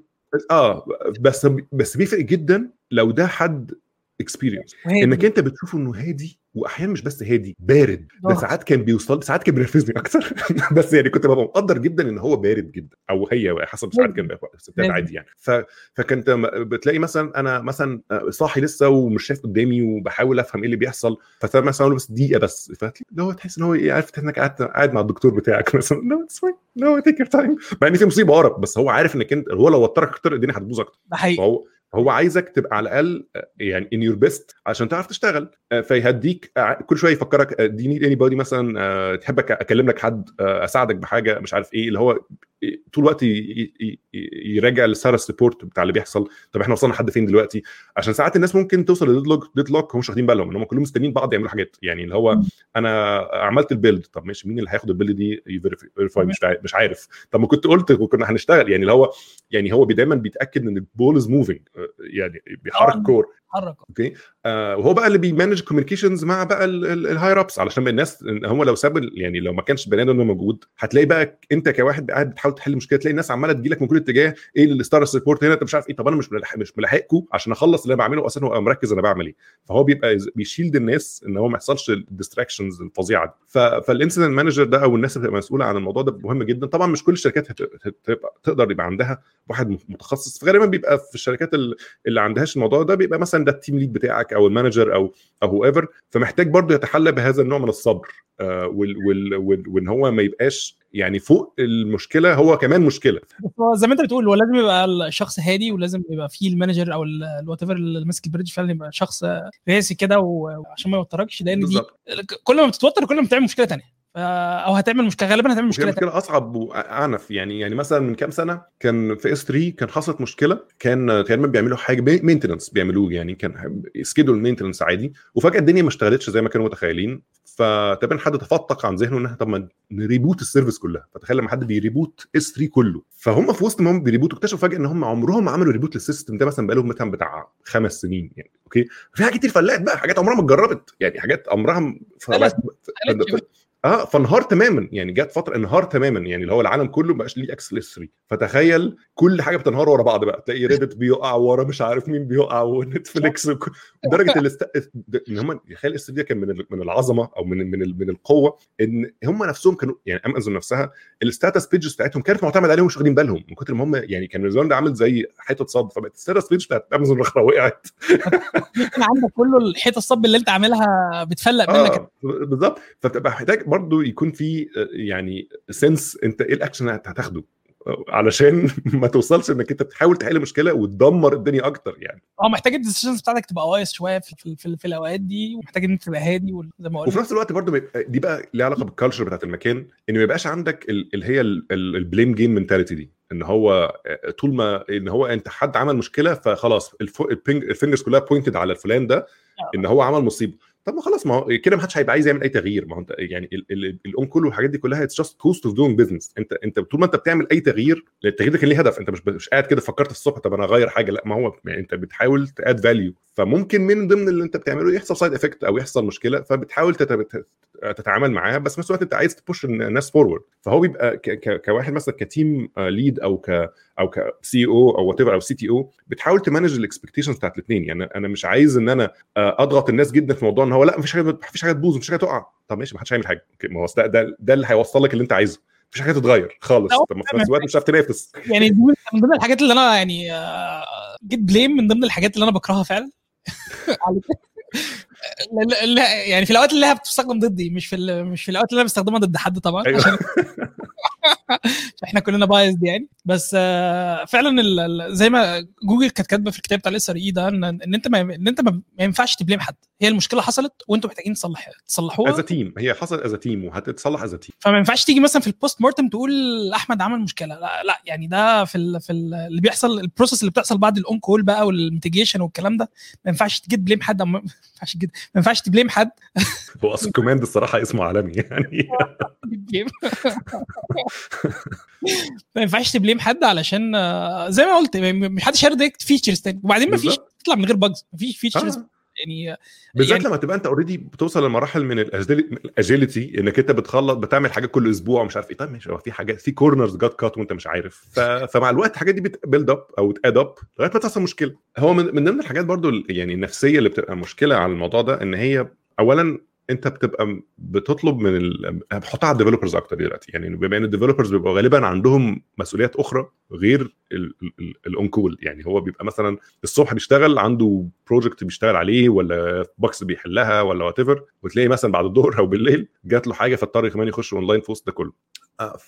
آه بس بس بيفرق جدا لو ده حد experienced إنك أنت بتشوفه إنه هادي واحيانا مش بس هادي بارد. ده ساعات كان بيوصل ساعات كان بينرفزني أكتر. بس يعني كنت ببقى مقدر جدا إن هو بارد جدا أو هي حسب ساعات كان ستات عادي يعني. ف... فكنت بتلاقي مثلا أنا مثلا صاحي لسه ومش شايف قدامي وبحاول أفهم إيه اللي بيحصل. فمثلا بس دقيقة بس. اللي هو تحس إن هو إيه عارف إنك قاعد قاعد مع الدكتور بتاعك مثلا. no it's fine no take your time مع إن في مصيبة ورا بس هو عارف إنك أنت هو لو وترك أكتر الدنيا هتبوظ أكتر. ده حقيقي. فهو هو عايزك تبقى على الأقل يعني in your best عشان تعرف تشتغل. فيهديك كل شوية يفكرك do you need anybody مثلا تحب أكلم لك حد أساعدك بحاجة مش عارف إيه. اللي هو طول الوقت يراجع ال status report بتاع اللي بيحصل. طب إحنا وصلنا لحد فين دلوقتي؟ عشان ساعات الناس ممكن توصل ل deadlock deadlock هم مش واخدين بالهم ان هم كلهم مستنيين بعض يعملوا حاجات. يعني اللي هو أنا عملت ال build طب ماشي مين اللي هياخد ال build دي؟ ي verify مش مش عارف. طب ما كنت قلت وكنا هنشتغل. يعني اللي هو يعني هو دايما بيتأكد إن ال ball is moving يعني بيحرك كور حرك أوكي؟ آه وهو بقى اللي بي manage communications مع بقى ال higher ups علشان الناس هو لو ساب يعني لو ما كانش البني آدم موجود هتلاقي بقى إنت كواحد قاعد بتحاول تحل مشكلة تلاقي الناس عمالة تجي لك من كل الاتجاه إيه ال status report هنا؟ انت مش عارف إيه طب أنا مش ملحق مش ملاحقكم عشان أخلص اللي أنا بعمله أصلا هو مركز أنا بعمل إيه. فهو بيبقى بي shield الناس إن هو ما يحصلش ال distractions الفظيعة دي. فال incident manager ده أو الناس اللي بتبقى مسؤولة عن الموضوع ده مهم جدا. طبعا مش كل الشركات تقدر يبقى عندها واحد متخصص. فغالبا بيبقى في الشركات اللي عندهاش الموضوع ده بيبقى مثلا ده ال team lead بتاعك أو ال manager أو whatever فمحتاج برضه يتحلى بهذا النوع من الصبر. وان هو ما يبقاش يعني فوق المشكلة هو كمان مشكلة. زي ما انت بتقول هو لازم يبقى الشخص هادي ولازم يبقى فيه ال manager أو ال whatever اللي ماسك ال bridge فعلا يبقى شخص راسي كده وعشان ما يوتركش لأن دي كل ما بتتوتر كل ما بتعمل مشكلة ثانية أو هتعمل مشكله غالبا هتعمل مشكلة مشكلة أصعب وأعنف. يعني يعني مثلا من كام سنة كان في S 3 كان حصلت مشكلة كان تقريبا بيعملوا حاجة maintenance بيعملوه. يعني كان scheduled maintenance عادي. وفجأة الدنيا ما اشتغلتش زي ما كانوا متخيلين. فتقريبا حد تفتق عن ذهنه إنها طب ما ن reboot ال service كلها. فتخيل لما حد بي reboot S 3 كله. فهم في وسط ما هم بي reboot وا اكتشفوا فجأة إن هم عمرهم ما عملوا reboot لل system ده مثلا بقالهم مثلا بتاع خمس سنين. يعني أوكي؟ في حاجات كتير failed بقى حاجات عمرها ما اتجربت. يعني حاجات عمرها آه فانهار تماما. يعني جت فترة انهار تماما. يعني اللي هو العالم كله ما بقاش ليه access ل S 3 فتخيل كل حاجة بتنهار ورا بعض بقى. تلاقي Reddit بيقع ورا مش عارف مين بيقع و Netflix لدرجة الاست... إن هم تخيل S 3 كان من من العظمة أو من من من القوة إن هم نفسهم كانوا يعني امازون نفسها ال status pages بتاعتهم كانت معتمدة عليهم مش واخدين بالهم. من كتر ما هم يعني كان النظام ده عامل زي حيطة صب. فبقت ال status page بتاعت امازون وقعت. عندك كله الحيطة الصب اللي أنت عاملها بتفلق منك. آه بالظبط فبتبقى محتاج برضو يكون في يعني sense انت إيه الاكشن اللي هتاخده. علشان ما توصلش انك انت بتحاول تحل مشكلة وتدمر الدنيا أكتر يعني. آه محتاج ال decisions بتاعتك تبقى wise شوية في, في, في, في الأوقات دي ومحتاج إن أنت تبقى هادي زي ما وفي نفس الوقت برضه دي بقى ليها علاقة بال culture بتاعت المكان إن ما يبقاش عندك اللي هي ال blame game mentality دي. إن هو طول ما إن هو أنت حد عمل مشكلة فخلاص ال fingers كلها pointed على الفلان ده إن هو عمل مصيبة. طب ما خلاص ما هو كده ما حدش هيبقى عايز يعمل أي تغيير. ما هو أنت يعني ال on-call والحاجات دي كلها it's just cost of doing business أنت أنت طول ما أنت بتعمل أي تغيير التغيير ده كان ليه هدف. أنت مش مش قاعد كده فكرت الصبح طب أنا اغير حاجة. لا ما هو يعني أنت بتحاول ت add value فممكن من ضمن اللي أنت بتعمله يحصل side effect أو يحصل مشكلة فبتحاول تتعامل معاها بس في نفس الوقت أنت عايز ت push الناس forward فهو بيبقى كواحد مثلا ك team lead أو ك أو ك CEO أو what أو CTO بتحاول ت manage ال expectations بتاعت الاثنين يعني أنا مش عايز إن أنا أضغط الناس جدا في موضوع إن هو لأ مفيش حاجة مفيش حاجة تبوظ مفيش حاجة تقع. طب ماشي ما حدش هيعمل حاجة. ما هو ده ده, اللي هيوصل لك اللي أنت عايزه. مفيش حاجة تتغير خالص. طب في نفس الوقت مش هتعرف تنافس. يعني من ضمن الحاجات اللي أنا يعني get blame من ضمن الحاجات اللي أنا بكرهها فعلا. لا يعني في الأوقات اللي هي بتستخدم ضدي مش في مش في الأوقات اللي أنا بستخدمها ضد حد طبعا أيوة. عشان إحنا كلنا بايظ يعني. بس فعلا زي ما جوجل كانت كاتبة في الكتاب بتاع ال SRE ده إن أنت ما إن أنت ما ينفعش ت blame حد. هي المشكلة حصلت وأنتم محتاجين تصلح تصلحوها. as team هي حصلت as team وهتتصلح as team فما ينفعش تيجي مثلا في ال post-mortem تقول أحمد عمل مشكلة. لا لا يعني ده في ال في ال اللي بيحصل ال process اللي بتحصل بعد ال on-call بقى وال mitigation والكلام ده ما ينفعش تجي ت blame حد. ما ينفعش ما ينفعش ت blame حد. هو اصل command الصراحة اسمه عالمي يعني. ما ينفعش ت blame حد علشان زي ما قلت مش حدش هيرضى features تاني. وبعدين ما فيش تطلع من غير bugs ما فيش features آه. يعني بالذات يعني لما تبقى انت already بتوصل لمراحل من ال agility انك انت بتخلط بتعمل حاجات كل أسبوع ومش عارف إيه. طيب ماشي هو في حاجات في corners got cut وأنت مش عارف. ف... فمع الوقت الحاجات دي بت build up أو ت add up لغاية ما تحصل مشكلة. هو من, من ضمن الحاجات برضو يعني النفسية اللي بتبقى مشكلة على الموضوع ده إن هي اولا انت بتبقى بتطلب من ال... بحطها على ال developers أكتر دلوقتي. يعني بما إن ال developers بيبقوا غالبا عندهم مسؤوليات أخرى غير ال on-call يعني هو بيبقى مثلا الصبح بيشتغل عنده project بيشتغل عليه ولا bugs بيحلها ولا whatever وتلاقي مثلا بعد الظهر أو بالليل جات له حاجة فاضطر كمان يخش اونلاين في وسط ده كله.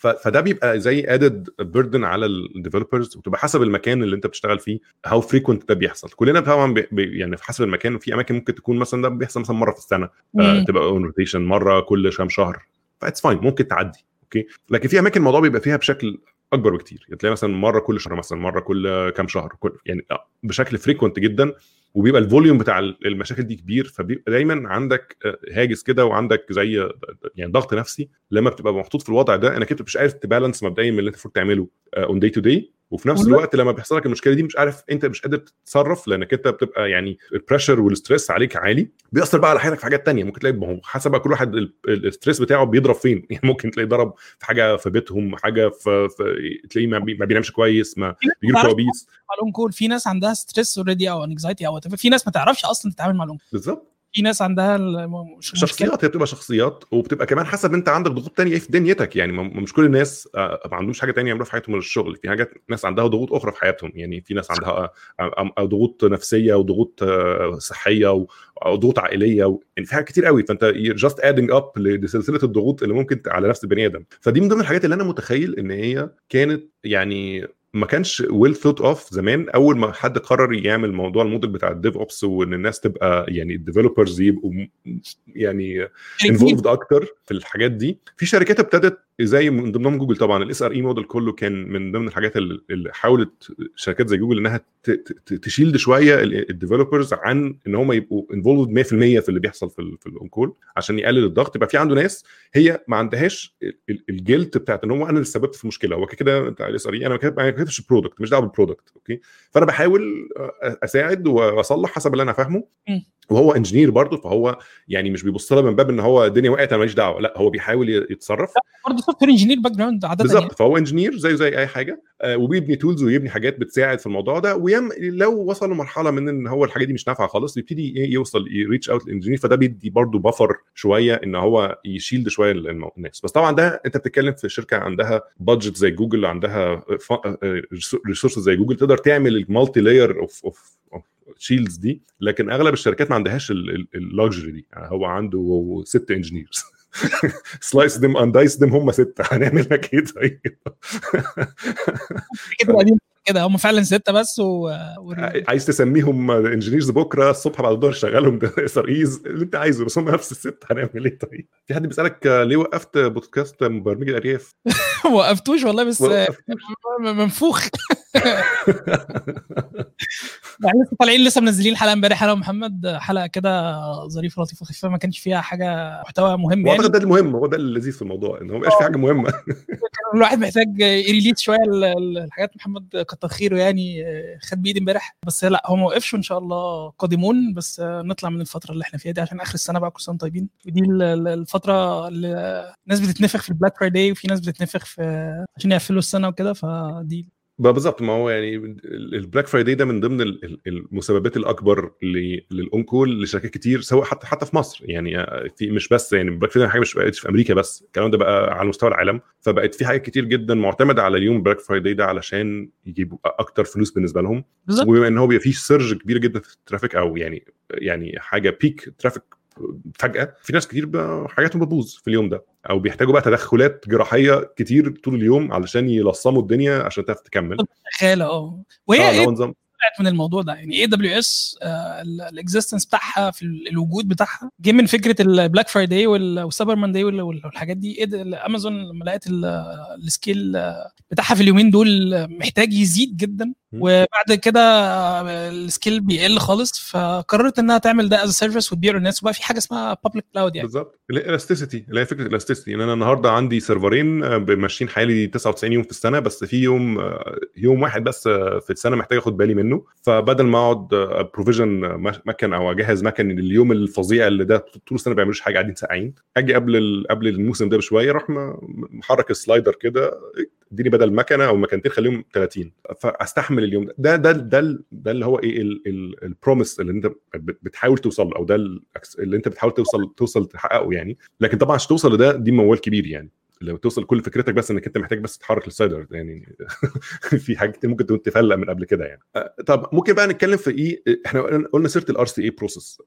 فده بيبقى زي added burden على ال developers وتبقى حسب المكان اللي انت بتشتغل فيه how frequent ده بيحصل. كلنا طبعا بي يعني في حسب المكان في أماكن ممكن تكون مثلا ده بيحصل مثلا مرة في السنة آه تبقى on rotation مرة كل كام شهر ف it's fine ممكن تعدي okay لكن في أماكن الموضوع بيبقى فيها بشكل أكبر بكتير تلاقي مثلا مرة كل شهر مثلا مرة كل كام شهر كل يعني بشكل frequent جدا وبيبقى ال volume بتاع المشاكل دي كبير فبيبقى دايما عندك هاجس كده وعندك زي يعني ضغط نفسي لما بتبقى محطوط في الوضع ده إنك أنت مش عارف ت balance مبدئيا من اللي أنت المفروض تعمله on day to day وفي نفس الوقت لما بيحصل لك المشكلة دي مش عارف أنت مش قادر تتصرف لأنك أنت بتبقى يعني ال pressure وال stress عليك عالي. بيأثر بقى على حياتك في حاجات تانية. ممكن تلاقي هو حسب بقى كل واحد ال- ال- ال stress بتاعه بيضرب فين. يعني ممكن تلاقي ضرب في حاجة في بيتهم حاجة في, في تلاقيه ما, بي... ما بينامش كويس ما بيجيله كوابيس مع ال on-call. في ناس عندها stress already أو anxiety أو. في ناس ما تعرفش أصلا تتعامل مع ال on بالظبط. في ناس عندها شخصيات هي بتبقى شخصيات وبتبقى كمان حسب أنت عندك ضغوط تانية إيه في دنيتك. يعني مش كل الناس آه، ما عندهمش حاجة تانية يعملوها في حياتهم غير الشغل. في حاجات ناس عندها ضغوط أخرى في حياتهم. يعني في ناس عندها آه، آه، ضغوط نفسية وضغوط صحية و- أو ضغوط عائلية و... يعني في حاجات كتير قوي. فأنت just adding up لسلسلة الضغوط اللي ممكن على نفس البني آدم. فدي من ضمن الحاجات اللي أنا متخيل إن هي كانت يعني ما كانش well thought of زمان. أول ما حد قرر يعمل موضوع الموديل بتاع ال DevOps وإن الناس تبقى يعني ال developers يبقوا يعني involved أكتر في الحاجات دي في شركات ابتدت زي من ضمنهم جوجل طبعا. ال SRE model كله كان من ضمن الحاجات اللي حاولت شركات زي جوجل إنها ت shield شوية ال developers عن إن هم يبقوا involved 100% في اللي بيحصل في في ال on-call عشان يقلل الضغط. يبقى في عنده ناس هي ما عندهاش ال guilt بتاعت إن هو أنا اللي سببت في المشكلة هو كده بتاع ال SRE أنا ما كتب- ما كتبتش ال product مش دعوة بال product okay فأنا بحاول أساعد وأصلح حسب اللي أنا فاهمه. وهو engineer برضه فهو يعني مش بيبص لها من باب إن هو الدنيا وقعت أنا ماليش دعوة لأ هو بيحاول يتصرف برضه software engineer background عادة يعني. بالظبط فهو engineer زيه زي أي حاجة آه، وبيبني tools ويبني حاجات بتساعد في الموضوع ده ويم لو وصل لمرحلة من إن هو الحاجة دي مش نافعة خالص يبتدي إيه يوصل ي reach out لل engineer فده بيدي برضه buffer شوية إن هو ي shield شوية الناس بس طبعا ده أنت بتتكلم في شركة عندها budget زي جوجل عندها resources زي جوجل تقدر تعمل ال multi-layer of shields دي لكن أغلب الشركات ما عندهاش ال luxury دي. يعني هو عنده ست engineers slice them and dice them هم ستة. هنعمل لك إيه طيب؟ كده هم فعلا ستة بس و... و... عايز تسميهم engineers بكرة الصبح بعد الظهر REs اللي انت عايزه بس هم نفس الست هنعمل إيه؟ طيب. في حد بيسألك ليه وقفت بودكاست مبرمجي الأرياف؟ وقفتوش والله بس منفوخ. يعني لسه طالعين لسه منزلين حلقة امبارح أنا ومحمد حلقة كده ظريفة لطيفة خفيفه ما كانش فيها حاجة محتوى مهم يعني. وأعتقد ده المهم هو ده اللذيذ في الموضوع إن هو ما في حاجة مهمة. الواحد محتاج ي relate شوية ال- ال- الحاجات محمد كتر خيره يعني خد بإيدي امبارح. بس لا هو ما وقفش وإن شاء الله قادمون. بس نطلع من الفترة اللي إحنا فيها دي عشان آخر السنة بقى كل سنه طيبين. ودي ال- ال- الفترة اللي ناس بتتنفخ في ال Black Friday وفي ناس بتتنفخ في عشان يقفلوا السنة وكده. فدي بالظبط. ما هو يعني ال Black Friday ده من ضمن ال- ال- المسببات الأكبر ل- لل on-call لشركات كتير سواء حتى حتى في مصر. يعني في مش بس يعني ال Black Friday حاجة مش بقتش في أمريكا بس. الكلام ده بقى على مستوى العالم. فبقت في حاجات كتير جدا معتمدة على اليوم Black Friday ده علشان يجيبوا أكتر فلوس بالنسبة لهم. بالظبط. وبما إن هو بيبقى فيه surge كبير جدا في ال traffic أو يعني يعني حاجة peak traffic فجأة في ناس كتير حاجاتهم بتبوظ في اليوم ده. أو بيحتاجوا بقى تدخلات جراحية كتير طول اليوم علشان يلصموا الدنيا عشان تعرف تكمل. خيالة آه وهي هو نظام طلعت من الموضوع ده؟ يعني AWS ال existence بتاعها في ال- الوجود بتاعها. جه من فكرة ال Black Friday وال Cyber Monday وال- وال- والحاجات دي. إيه امازون لما لقت ال- ال scale بتاعها في اليومين دول محتاج يزيد جدا. وبعد كده ال scale بيقل خالص فقررت إنها تعمل ده as a service وتبيع للناس وبقى في حاجة اسمها public cloud يعني. بالظبط. ال elasticity اللي هي فكرة ال elasticity ان أنا النهارده عندي سيرفرين آه، ماشيين حوالي 99 يوم في السنة بس في يوم آه، يوم واحد بس آه، في السنة محتاج أخد بالي منه. فبدل ما أقعد provision مكن أو أجهز مكن لليوم الفظيع اللي ده طول السنة ما بيعملوش حاجة قاعدين ساقعين. أجي قبل قبل الموسم ده بشوية أروح م- محرك ال slider كده اديني بدل مكنة أو مكنتين خليهم 30 فأستحمل اليوم ده. ده ده ده, اللي هو إيه ال promise اللي أنت بت- بتحاول توصل أو ده ال- اللي أنت بتحاول توصل توصل تحققه يعني. لكن طبعا عشان توصل لده دي موال كبير يعني. لو توصل كل فكرتك بس إنك أنت محتاج بس تتحرك ال slider يعني في حاجات ممكن تكون تفلق من قبل كده يعني. أه، طب ممكن بقى نتكلم في إيه إحنا قلنا- سيرة ال RCA process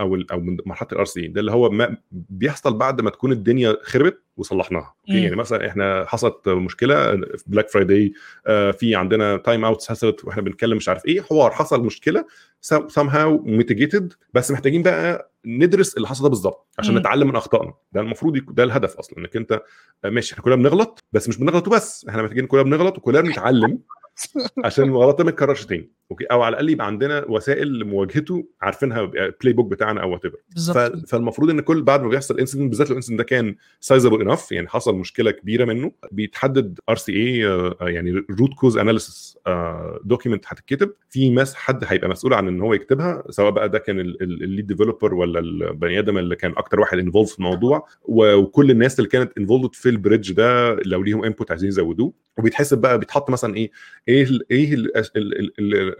أو ال- أو من مرحلة ال RCA ده اللي هو ما بيحصل بعد ما تكون الدنيا خربت وصلحناها. يعني مثلا إحنا حصلت مشكلة في Black Friday في عندنا timeout حصلت وإحنا بنتكلم مش عارف إيه حوار حصل مشكلة somehow mitigated بس محتاجين بقى ندرس اللي حصل ده بالظبط عشان. نتعلم من أخطائنا ده المفروض يكون- ده الهدف أصلا إنك أنت آه، ماشي إحنا كلنا بنغلط بس مش بنغلط وبس إحنا محتاجين كلنا بنغلط وكلنا بنتعلم عشان الغلط ده ما يتكررش تاني okay؟ أو على الأقل يبقى عندنا وسائل لمواجهته عارفينها playbook بتاعنا أو وات بالظبط. فالمفروض إن كل بعد ما بيحصل incident بالذات لو ال incident ده كان sizable enough يعني حصل مشكلة كبيرة منه بيتحدد RCA يعني root cause analysis document هتتكتب. في مس حد هيبقى مسؤول عن إن هو يكتبها سواء بقى ده كان ال lead developer ولا البني آدم اللي كان أكتر واحد involved في الموضوع. وكل الناس اللي كانت involved في ال bridge ده لو ليهم input عايزين يزودوه. وبيتحسب بقى بيتحط مثلا إيه إيه إيه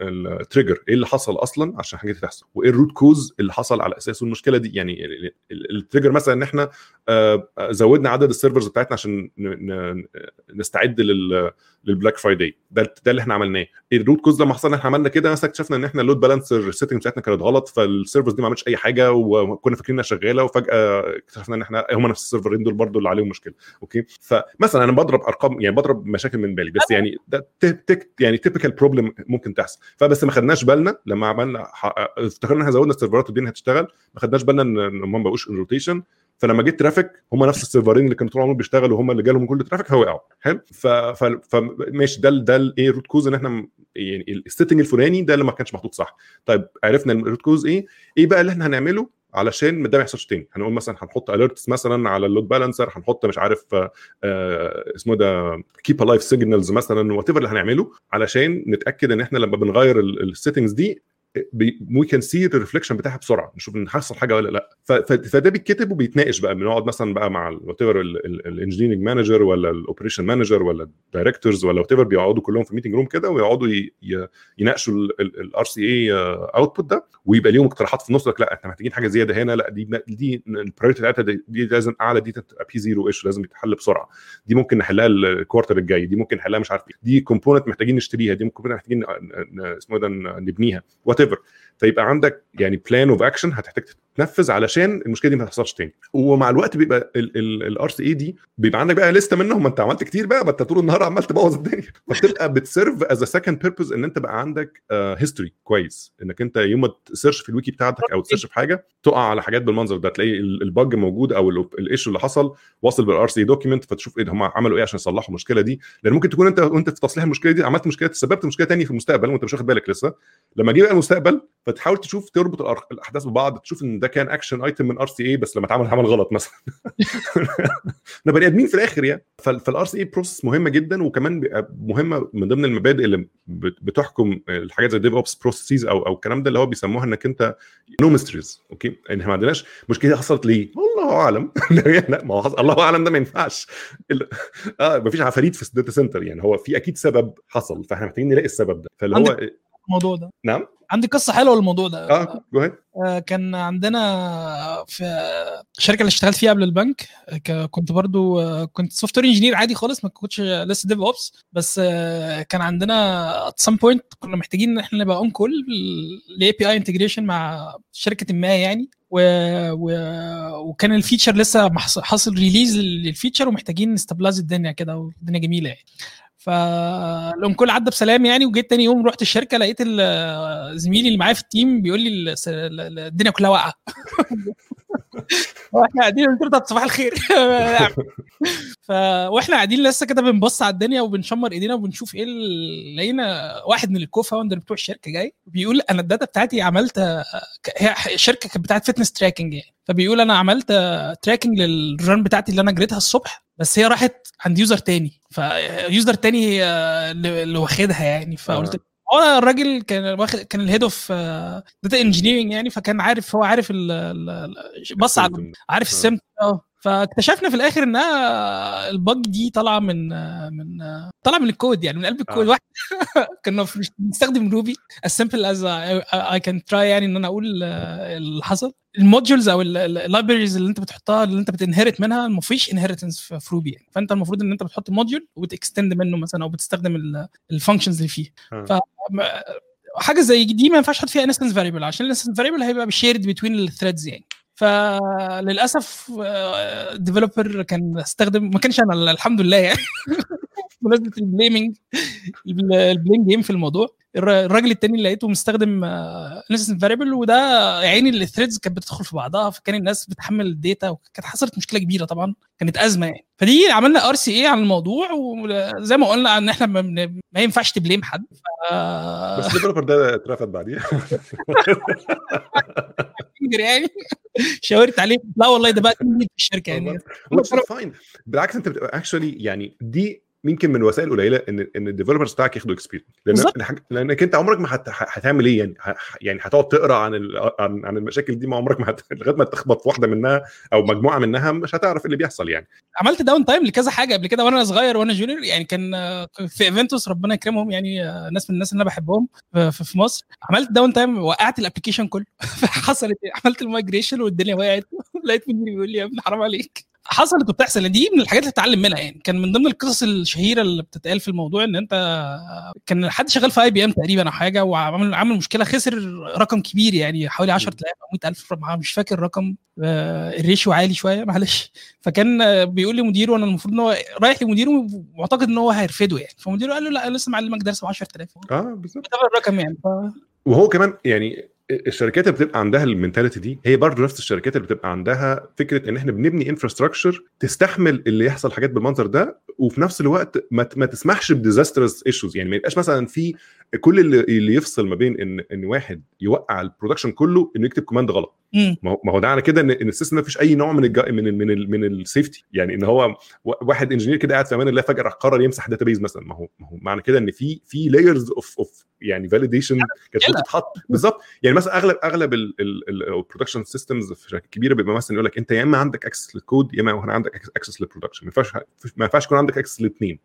ال trigger إيه اللي حصل أصلا عشان حاجة تحصل؟ وإيه ال root cause اللي حصل على أساسه المشكلة دي؟ يعني ال trigger مثلا إن إحنا زودنا عدد ال servers بتاعتنا عشان نستعد لل Black Friday ده ده اللي إحنا عملناه. ال root cause لما حصل إحنا عملنا كده مثلا اكتشفنا إن إحنا ال load balancer ال setting بتاعتنا كانت غلط فال servers دي ما عملتش أي حاجة وكنا فاكرين انها شغالة وفجأة اكتشفنا إن إحنا هم نفس السيرفرين دول برضو اللي عليهم مشكلة. okay؟ فمثلا أنا بضرب أرقام يعني بضرب مشاكل من بالي بس يعني ده تك يعني typical problem ممكن تحصل. فبس ما خدناش بالنا لما عملنا افتكرنا إحنا زودنا السيرفرات والدنيا هتشتغل ما خدناش بالنا ان هم ما بقوش in rotation فلما جيت traffic هم نفس السيرفرين اللي كانوا طول عمرهم بيشتغلوا هم اللي جالهم كل ال traffic فوقعوا حلو؟ فماشي ده ده الايه root cause إن إحنا يعني ال setting الفلاني ده اللي ما كانش محطوط صح. طيب عرفنا ال root cause إيه؟ إيه بقى اللي إحنا هنعمله؟ علشان ده ما يحصلش تاني. هنقول مثلا هنحط alerts مثلا على ال load balancer هنحط مش عارف آه اسمه ده keep alive signals مثلا وات اللي هنعمله علشان نتأكد إن إحنا لما بنغير ال settings دي we can see ال reflection بتاعها بسرعة نشوف إن حصل حاجة ولا لأ. فده بيتكتب وبيتناقش بقى بنقعد مثلا بقى مع whatever ال engineering manager ولا ال operation manager ولا ال directors ولا whatever بيقعدوا كلهم في meeting room كده ويقعدوا يناقشوا ال RCA output ده ويبقى ليهم اقتراحات في النص لك لأ إحنا محتاجين حاجة زيادة هنا لأ دي دي ال priority بتاعتها دي, لازم أعلى دي تبقى P zero issue لازم يتحل بسرعة. دي ممكن نحلها ال quarter الجاي دي ممكن نحلها مش عارف دي component محتاجين نشتريها دي component محتاجين اسمه ده نبنيها. whatever فيبقى عندك يعني plan of action هتحتاج تنفذ علشان المشكلة دي ما تحصلش تاني. ومع الوقت بيبقى ال RCA دي بيبقى عندك بقى لسته منهم ما انت عملت كتير بقى ما انت طول النهار عمال تبوظ الدنيا. فبتبقى بت serve as a second purpose إن أنت بقى عندك history uh, كويس. إنك أنت يوم ما ت search في الويكي بتاعتك أو ت search في حاجة تقع على حاجات بالمنظر ده تلاقي ال bug موجود أو ال issue اللي حصل واصل بال RCA document فتشوف إيه هم عملوا إيه عشان يصلحوا المشكلة دي. لأن ممكن تكون أنت وأنت في تصليح المشكلة دي عملت مشكلة تسببت مشكلة ثانية في المستقبل وأنت مش واخد بالك لسه. لما جه بقى المستقبل فتحاول تشوف تربط الأحداث ببعض تشوف إن ده كان action item من RCA بس لما اتعمل اتعمل غلط مثلا. إحنا بني آدمين في الآخر يعني. فال RCA process مهمه جدا وكمان مهمه من ضمن المبادئ اللي بتحكم الحاجات زي DevOps processes أو أو الكلام ده اللي هو بيسموها إنك أنت no mysteries okay؟ ان إحنا ما عندناش مشكلة حصلت ليه؟ الله أعلم. لا ما هو الله أعلم ده ما ينفعش. آه ما فيش عفاريت في ال data center يعني. هو في أكيد سبب حصل فإحنا محتاجين نلاقي السبب ده. فاللي هو الموضوع ده. نعم. عندي قصة حلوة للموضوع ده. آه جو آه كان عندنا في الشركة اللي اشتغلت فيها قبل البنك كنت برضو كنت software engineer عادي خالص ما كنتش لسه DevOps بس كان عندنا at some point كنا محتاجين إن إحنا نبقى on call ل API integration مع شركة ما يعني و... و... وكان ال feature لسه حاصل release لل feature ومحتاجين ن stabilize الدنيا كده والدنيا جميلة يعني. فالام كل عدى بسلام يعني وجيت تاني يوم رحت الشركة لقيت زميلي اللي معايا في ال team بيقول لي الدنيا كلها واقعة. وإحنا قاعدين قلت له صباح الخير. ف وإحنا قاعدين لسه كده بنبص على الدنيا وبنشمر ايدينا وبنشوف إيه لقينا واحد من ال co-founder بتوع الشركة جاي بيقول أنا ال data بتاعتي عملت هي الشركة كانت بتاعت fitness tracking يعني. فبيقول أنا عملت tracking لل run بتاعتي اللي أنا جريتها الصبح بس هي راحت عند user تاني. ف user تاني اللي واخدها يعني. فقلت هو الراجل كان واخد كان ال head of data engineering يعني فكان عارف هو عارف بص على عارف السمت. آه فاكتشفنا في الآخر إنها ال bug دي طالعة من من طالعة من الكود يعني من قلب الكود آه. واحد كنا بنستخدم Ruby simple as I can try يعني إن أنا أقول اللي حصل. ال modules أو ال libraries اللي أنت بتحطها اللي أنت بت inherit منها ما فيش inheritance في Ruby يعني. فأنت المفروض إن أنت بتحط module وت extend منه مثلا أو بتستخدم ال functions اللي فيه. ف حاجة زي دي ما ينفعش تحط فيها instance variable عشان ال instance variable هيبقى shared بين ال threads يعني. فللأسف developer كان استخدم ما كانش أنا الحمد لله يعني. بمناسبة ال blaming ال blame game في الموضوع الراجل التاني اللي لقيته مستخدم instance variable وده عيني ال threads كانت بتدخل في بعضها فكان الناس بتحمل ال data وكانت حصلت مشكلة كبيرة طبعا كانت أزمة يعني. فدي عملنا RCA على الموضوع وزي ما قلنا إن إحنا ما, ما ينفعش ت blame حد ف... بس ال developer ده اترفد بعديها. يعني شاورت عليه. لا والله ده بقى في الشركة يعني. fine بالعكس أنت بتبقى actually يعني دي يمكن من الوسائل القليله إن إن ال developers بتاعك ياخدوا experience لأن لأنك أنت عمرك ما هت... هتعمل إيه؟ يعني يعني هتقعد تقرأ عن ال... عن عن المشاكل دي ما عمرك ما هت... لغاية ما تخبط في واحدة منها أو مجموعة منها مش هتعرف اللي بيحصل يعني. عملت downtime لكذا حاجة قبل كده وأنا صغير وأنا junior يعني كان في Eventus ربنا يكرمهم يعني ناس من الناس اللي أنا بحبهم في مصر. عملت downtime وقعت ال application كله. حصلت عملت ال migration والدنيا وقعت. لقيت مديري بيقول لي يا ابني حرام عليك. حصلت وبتحصل. دي من الحاجات اللي تتعلم منها يعني. كان من ضمن القصص الشهيرة اللي بتتقال في الموضوع إن أنت كان حد شغال في IBM تقريبا أو حاجة وعمل عمل مشكلة خسر رقم كبير يعني حوالي 10000 أو 100000 مش فاكر الرقم. ال ratio عالي شوية معلش. فكان بيقول لي مديره أنا المفروض إن هو رايح لمديره معتقد إن هو هيرفده يعني. فمديره قال له لا لسه معلمك درس ب 10000 آه بالظبط. الرقم يعني. ف... وهو كمان يعني الشركات اللي بتبقى عندها ال mentality دي هي برضه نفس الشركات اللي بتبقى عندها فكرة إن إحنا بنبني infrastructure تستحمل اللي يحصل حاجات بالمنظر ده وفي نفس الوقت ما تسمحش ب disasters issues يعني ما يبقاش مثلا في كل اللي, اللي يفصل ما بين إن إن واحد يوقع ال production كله إنه يكتب command غلط. ما هو ده على كده إن, إن ال system ما فيش أي نوع من الجا من ال من ال من ال safety يعني إن هو واحد engineer كده قاعد في أمان الله فجأة راح قرر يمسح database مثلا. ما هو ما هو معنى كده إن في في layers of of يعني validation كانت بتتحط بالظبط. يعني مثلا اغلب أغلب ال production systems في شركات كبيرة بيبقى مثلا يقول لك أنت يا إما عندك access لل code يا إما عندك access لل production ما ينفعش ما ينفعش يكون عندك access للاثنين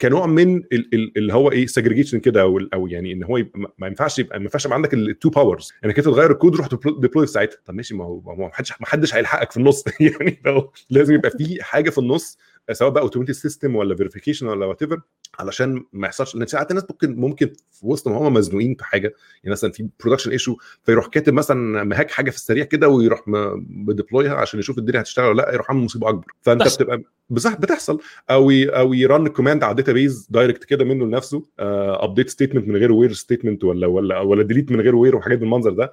كنوع من اللي هو إيه segregation كده أو أو يعني إن هو ما ينفعش يبقى ما ينفعش يبقى عندك ال two powers إنك أنت تغير الكود روح deploy في ساعتها طب ماشي ما هو ما حدش ما حدش هيلحقك في النص. يعني لازم يبقى في حاجة في النص سواء بقى automated system ولا verification ولا whatever علشان ما يحصلش لأن ساعات الناس ممكن ممكن في وسط ما هم مزنوقين في حاجة يعني مثلا في production issue فيروح كاتب مثلا hack حاجة في السريع كده ويروح ب deploy ها عشان يشوف الدنيا هتشتغل ولا لأ يروح عامل مصيبة أكبر فأنت بس. بتبقى بصح بتحصل أو. أو ي run command على ال database direct كده منه لنفسه update uh, statement من غير where statement ولا ولا ولا delete من غير where وحاجات بالمنظر ده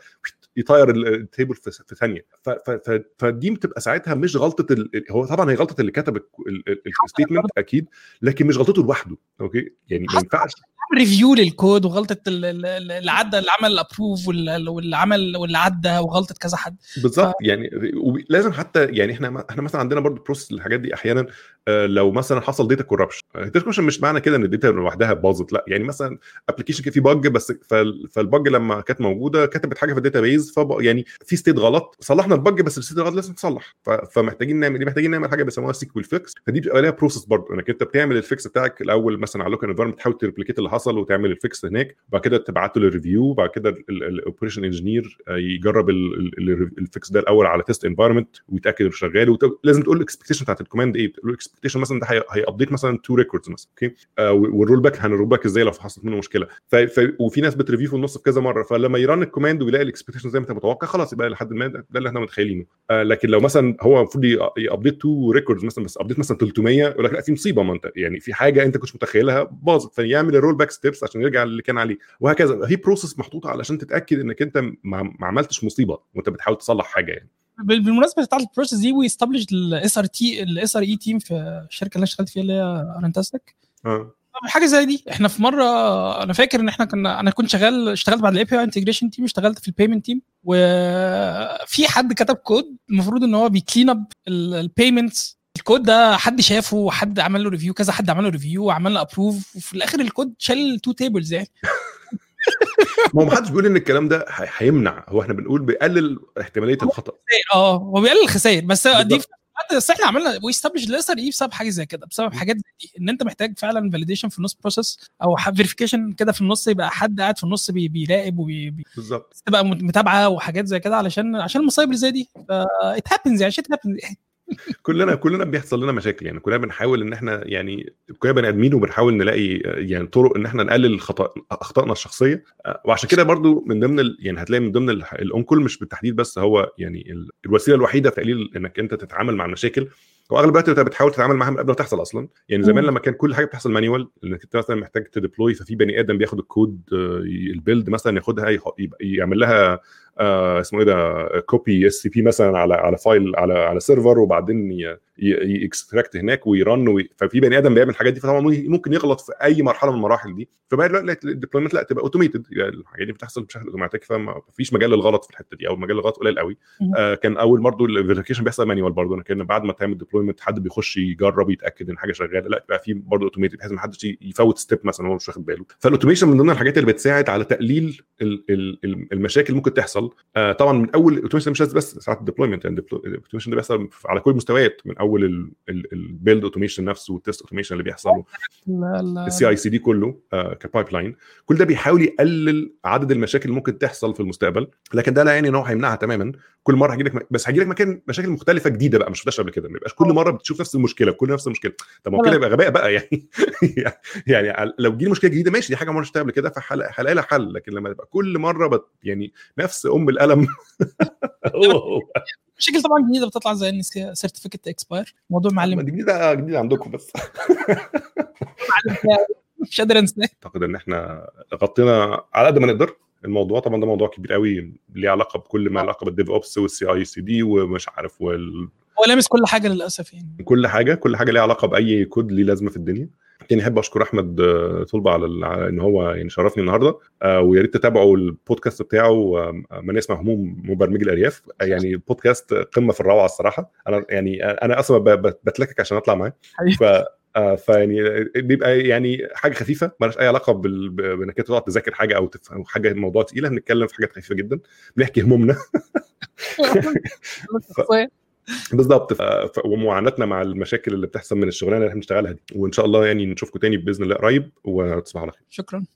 يطير ال table في, في ثانية. فدي بتبقى ساعتها مش غلطة ال... هو طبعا هي غلطة اللي كتب ال statement أكيد لكن مش غلطته لوحده أوكي؟ يعني ما ينفعش. review لل code وغلطة اللي عدى اللي عمل approve واللي عمل واللي عدى وغلطة كذا حد. بالظبط ف... يعني لازم حتى يعني إحنا إحنا مثلا عندنا برضه process للحاجات دي أحيانا لو مثلا حصل data corruption data corruption مش معنى كده إن ال data لوحدها باظت لأ يعني مثلا application كان فيه bug بس فال bug لما كانت موجودة كتبت حاجة في ال database يعني في state غلط صلحنا ال bug بس ال state غلط لازم تصلح. فمحتاجين نعمل محتاجين نعمل حاجة بيسموها SQL fix فدي بتبقى ليها process برضه إنك أنت بتعمل ال fix بتاعك الأول مثلا على ال local environment تحاول ت replicate اللي حصل وتعمل ال fix هناك. وبعد كده تبعته لل review وبعد كده ال operation engineer يجرب ال fix ده الأول على test environment ويتأكد إنه شغال. لازم تقول ال expectation بتاعت ال command إيه ال expectation مثلا ده هي update مثلا two records مثلا أوكي وال rollback هن roll back إزاي لو حصلت منه مشكلة؟ ف... ف... وفي ناس بت review في النص في كذا مرة فلما ي run ال command ويلاقي ال expectation زي ما أنت متوقع خلاص يبقى لحد ما ده, اللي إحنا متخيلينه. آه لكن لو مثلا هو المفروض ي update two records مثلا بس update مثلا 300 يقول لك لا في مصيبة ما أنت يعني في حاجة أنت كنت متخيلها باظت فيعمل ال rollback steps عشان يرجع اللي كان عليه وهكذا. هي process محطوطة علشان تتأكد إنك أنت ما عملتش مصيبة وأنت بتحاول تصلح حاجة يعني. بالمناسبة بتاعت ال process دي we establish ال SRT ال SRE team في الشركة اللي أنا اشتغلت فيها اللي هي ارنتاستك آه. حاجة زي دي إحنا في مرة أنا فاكر إن إحنا كنا أنا كنت شغال اشتغلت بعد ال API integration team اشتغلت في ال payment team وفي حد كتب كود المفروض إن هو بي clean up ال payments ال code ده حد شافه حد عمل له review كذا حد عمل له review وعمل له approve وفي الآخر الكود شال two tables يعني. ما هو محدش بيقول إن الكلام ده هيمنع هو إحنا بنقول بيقلل احتمالية الخطأ. آه هو بيقلل الخسائر بس دي بس إحنا عملنا we establish ال SRE بسبب حاجة زي كده بسبب حاجات زي دي إن أنت محتاج فعلا validation في النص process أو verification كده في النص يبقى حد قاعد في النص بي بيراقب وبي بالظبط تبقى متابعة وحاجات زي كده علشان عشان المصايب اللي زي دي. it happens يعني shit happens كلنا كلنا بيحصل لنا مشاكل يعني. كلنا بنحاول إن إحنا يعني كلنا بني آدمين وبنحاول نلاقي يعني طرق إن إحنا نقلل خطا اخطائنا الشخصية. وعشان كده برضو من ضمن ال... يعني هتلاقي من ضمن ال on-call مش بالتحديد بس هو يعني الوسيلة الوحيدة في تقليل إنك أنت تتعامل مع المشاكل. واغلب الوقت أنت بتحاول تتعامل معاها من قبل ما تحصل أصلا. يعني زمان. لما كان كل حاجة بتحصل manual إنك أنت مثلا محتاج ت deploy ففي بني آدم بياخد الكود آه، ال build مثلا ياخدها يعمل لها اسمه إيه ده copy SCP مثلا على على file على على server وبعدين ي extract هناك وي run وي... ففي بني آدم بيعمل الحاجات دي فطبعا ممكن يغلط في أي مرحلة من المراحل دي. فبقى دلوقتي ال deployment لا تبقى automated يعني الحاجات دي بتحصل بشكل اوتوماتيك فما فيش مجال للغلط في الحتة دي أو مجال للغلط قليل قوي. آه كان أول برضو ال verification بيحصل manual برضو. كان بعد ما تعمل deployment حد بيخش يجرب يتأكد إن حاجة شغالة. لا يبقى في برضو automated بحيث ما حدش يفوت step مثلا هو مش واخد باله. فال automation من ضمن الحاجات اللي بتساعد على تقليل ال- ال- ال- المشاكل ممكن تحصل. آه طبعا من أول ال automation مش بس ساعات ال deployment يعني ال automation ده بيحصل على كل المستويات من أول ال build automation نفسه وال test automation اللي بيحصل ال CI/CD كله آه ك pipeline كل ده بيحاول يقلل عدد المشاكل اللي ممكن تحصل في المستقبل لكن ده لا يعني إن هو هيمنعها تماما. كل مرة هيجي لك بس هيجي لك مكان مشاكل مختلفة جديدة بقى ما شفتهاش قبل كده. ما يبقاش كل مرة بتشوف نفس المشكلة كل نفس المشكلة. طب ما هو كده يبقى غباء بقى يعني يعني لو جه مشكلة جديدة ماشي دي حاجة ما شفتها قبل كده فهلاقي لها حل. لكن لما تبقى كل مرة بت يعني نفس أم القلم هو هو مشاكل طبعا جديدة بتطلع زي إن certificate expire موضوع معلم. دي جديدة جديدة عندكم بس. مش قادر أنساه. أعتقد إن إحنا غطينا على قد ما نقدر الموضوع. طبعا ده موضوع كبير قوي ليه علاقة بكل ما علاقة بال DevOps وال CI/CD ومش عارف وال... هو لامس كل حاجة للأسف يعني. كل حاجة كل حاجة ليها علاقة بأي كود ليه لازمة في الدنيا. تاني أحب أشكر أحمد آه، طلبة على, إن هو يعني شرفني النهارده. آه، ويا ريت تتابعوا البودكاست بتاعه آه، من اسمه هموم مبرمجي الأرياف. يعني بودكاست قمة في الروعة الصراحة. أنا يعني أنا أصلا بتلكك عشان أطلع معاه. ف آه، فيعني بيبقى يعني حاجة خفيفة مالهاش أي علاقة بإنك أنت تقعد تذاكر حاجة أو تفهم حاجة موضوع تقيلة. بنتكلم في حاجات خفيفة جدا. بنحكي همومنا. بالظبط ومعاناتنا مع المشاكل اللي بتحصل من الشغلانة اللي إحنا بنشتغلها دي. وإن شاء الله يعني نشوفكم تاني بإذن الله قريب وتصبحوا على خير. شكرا.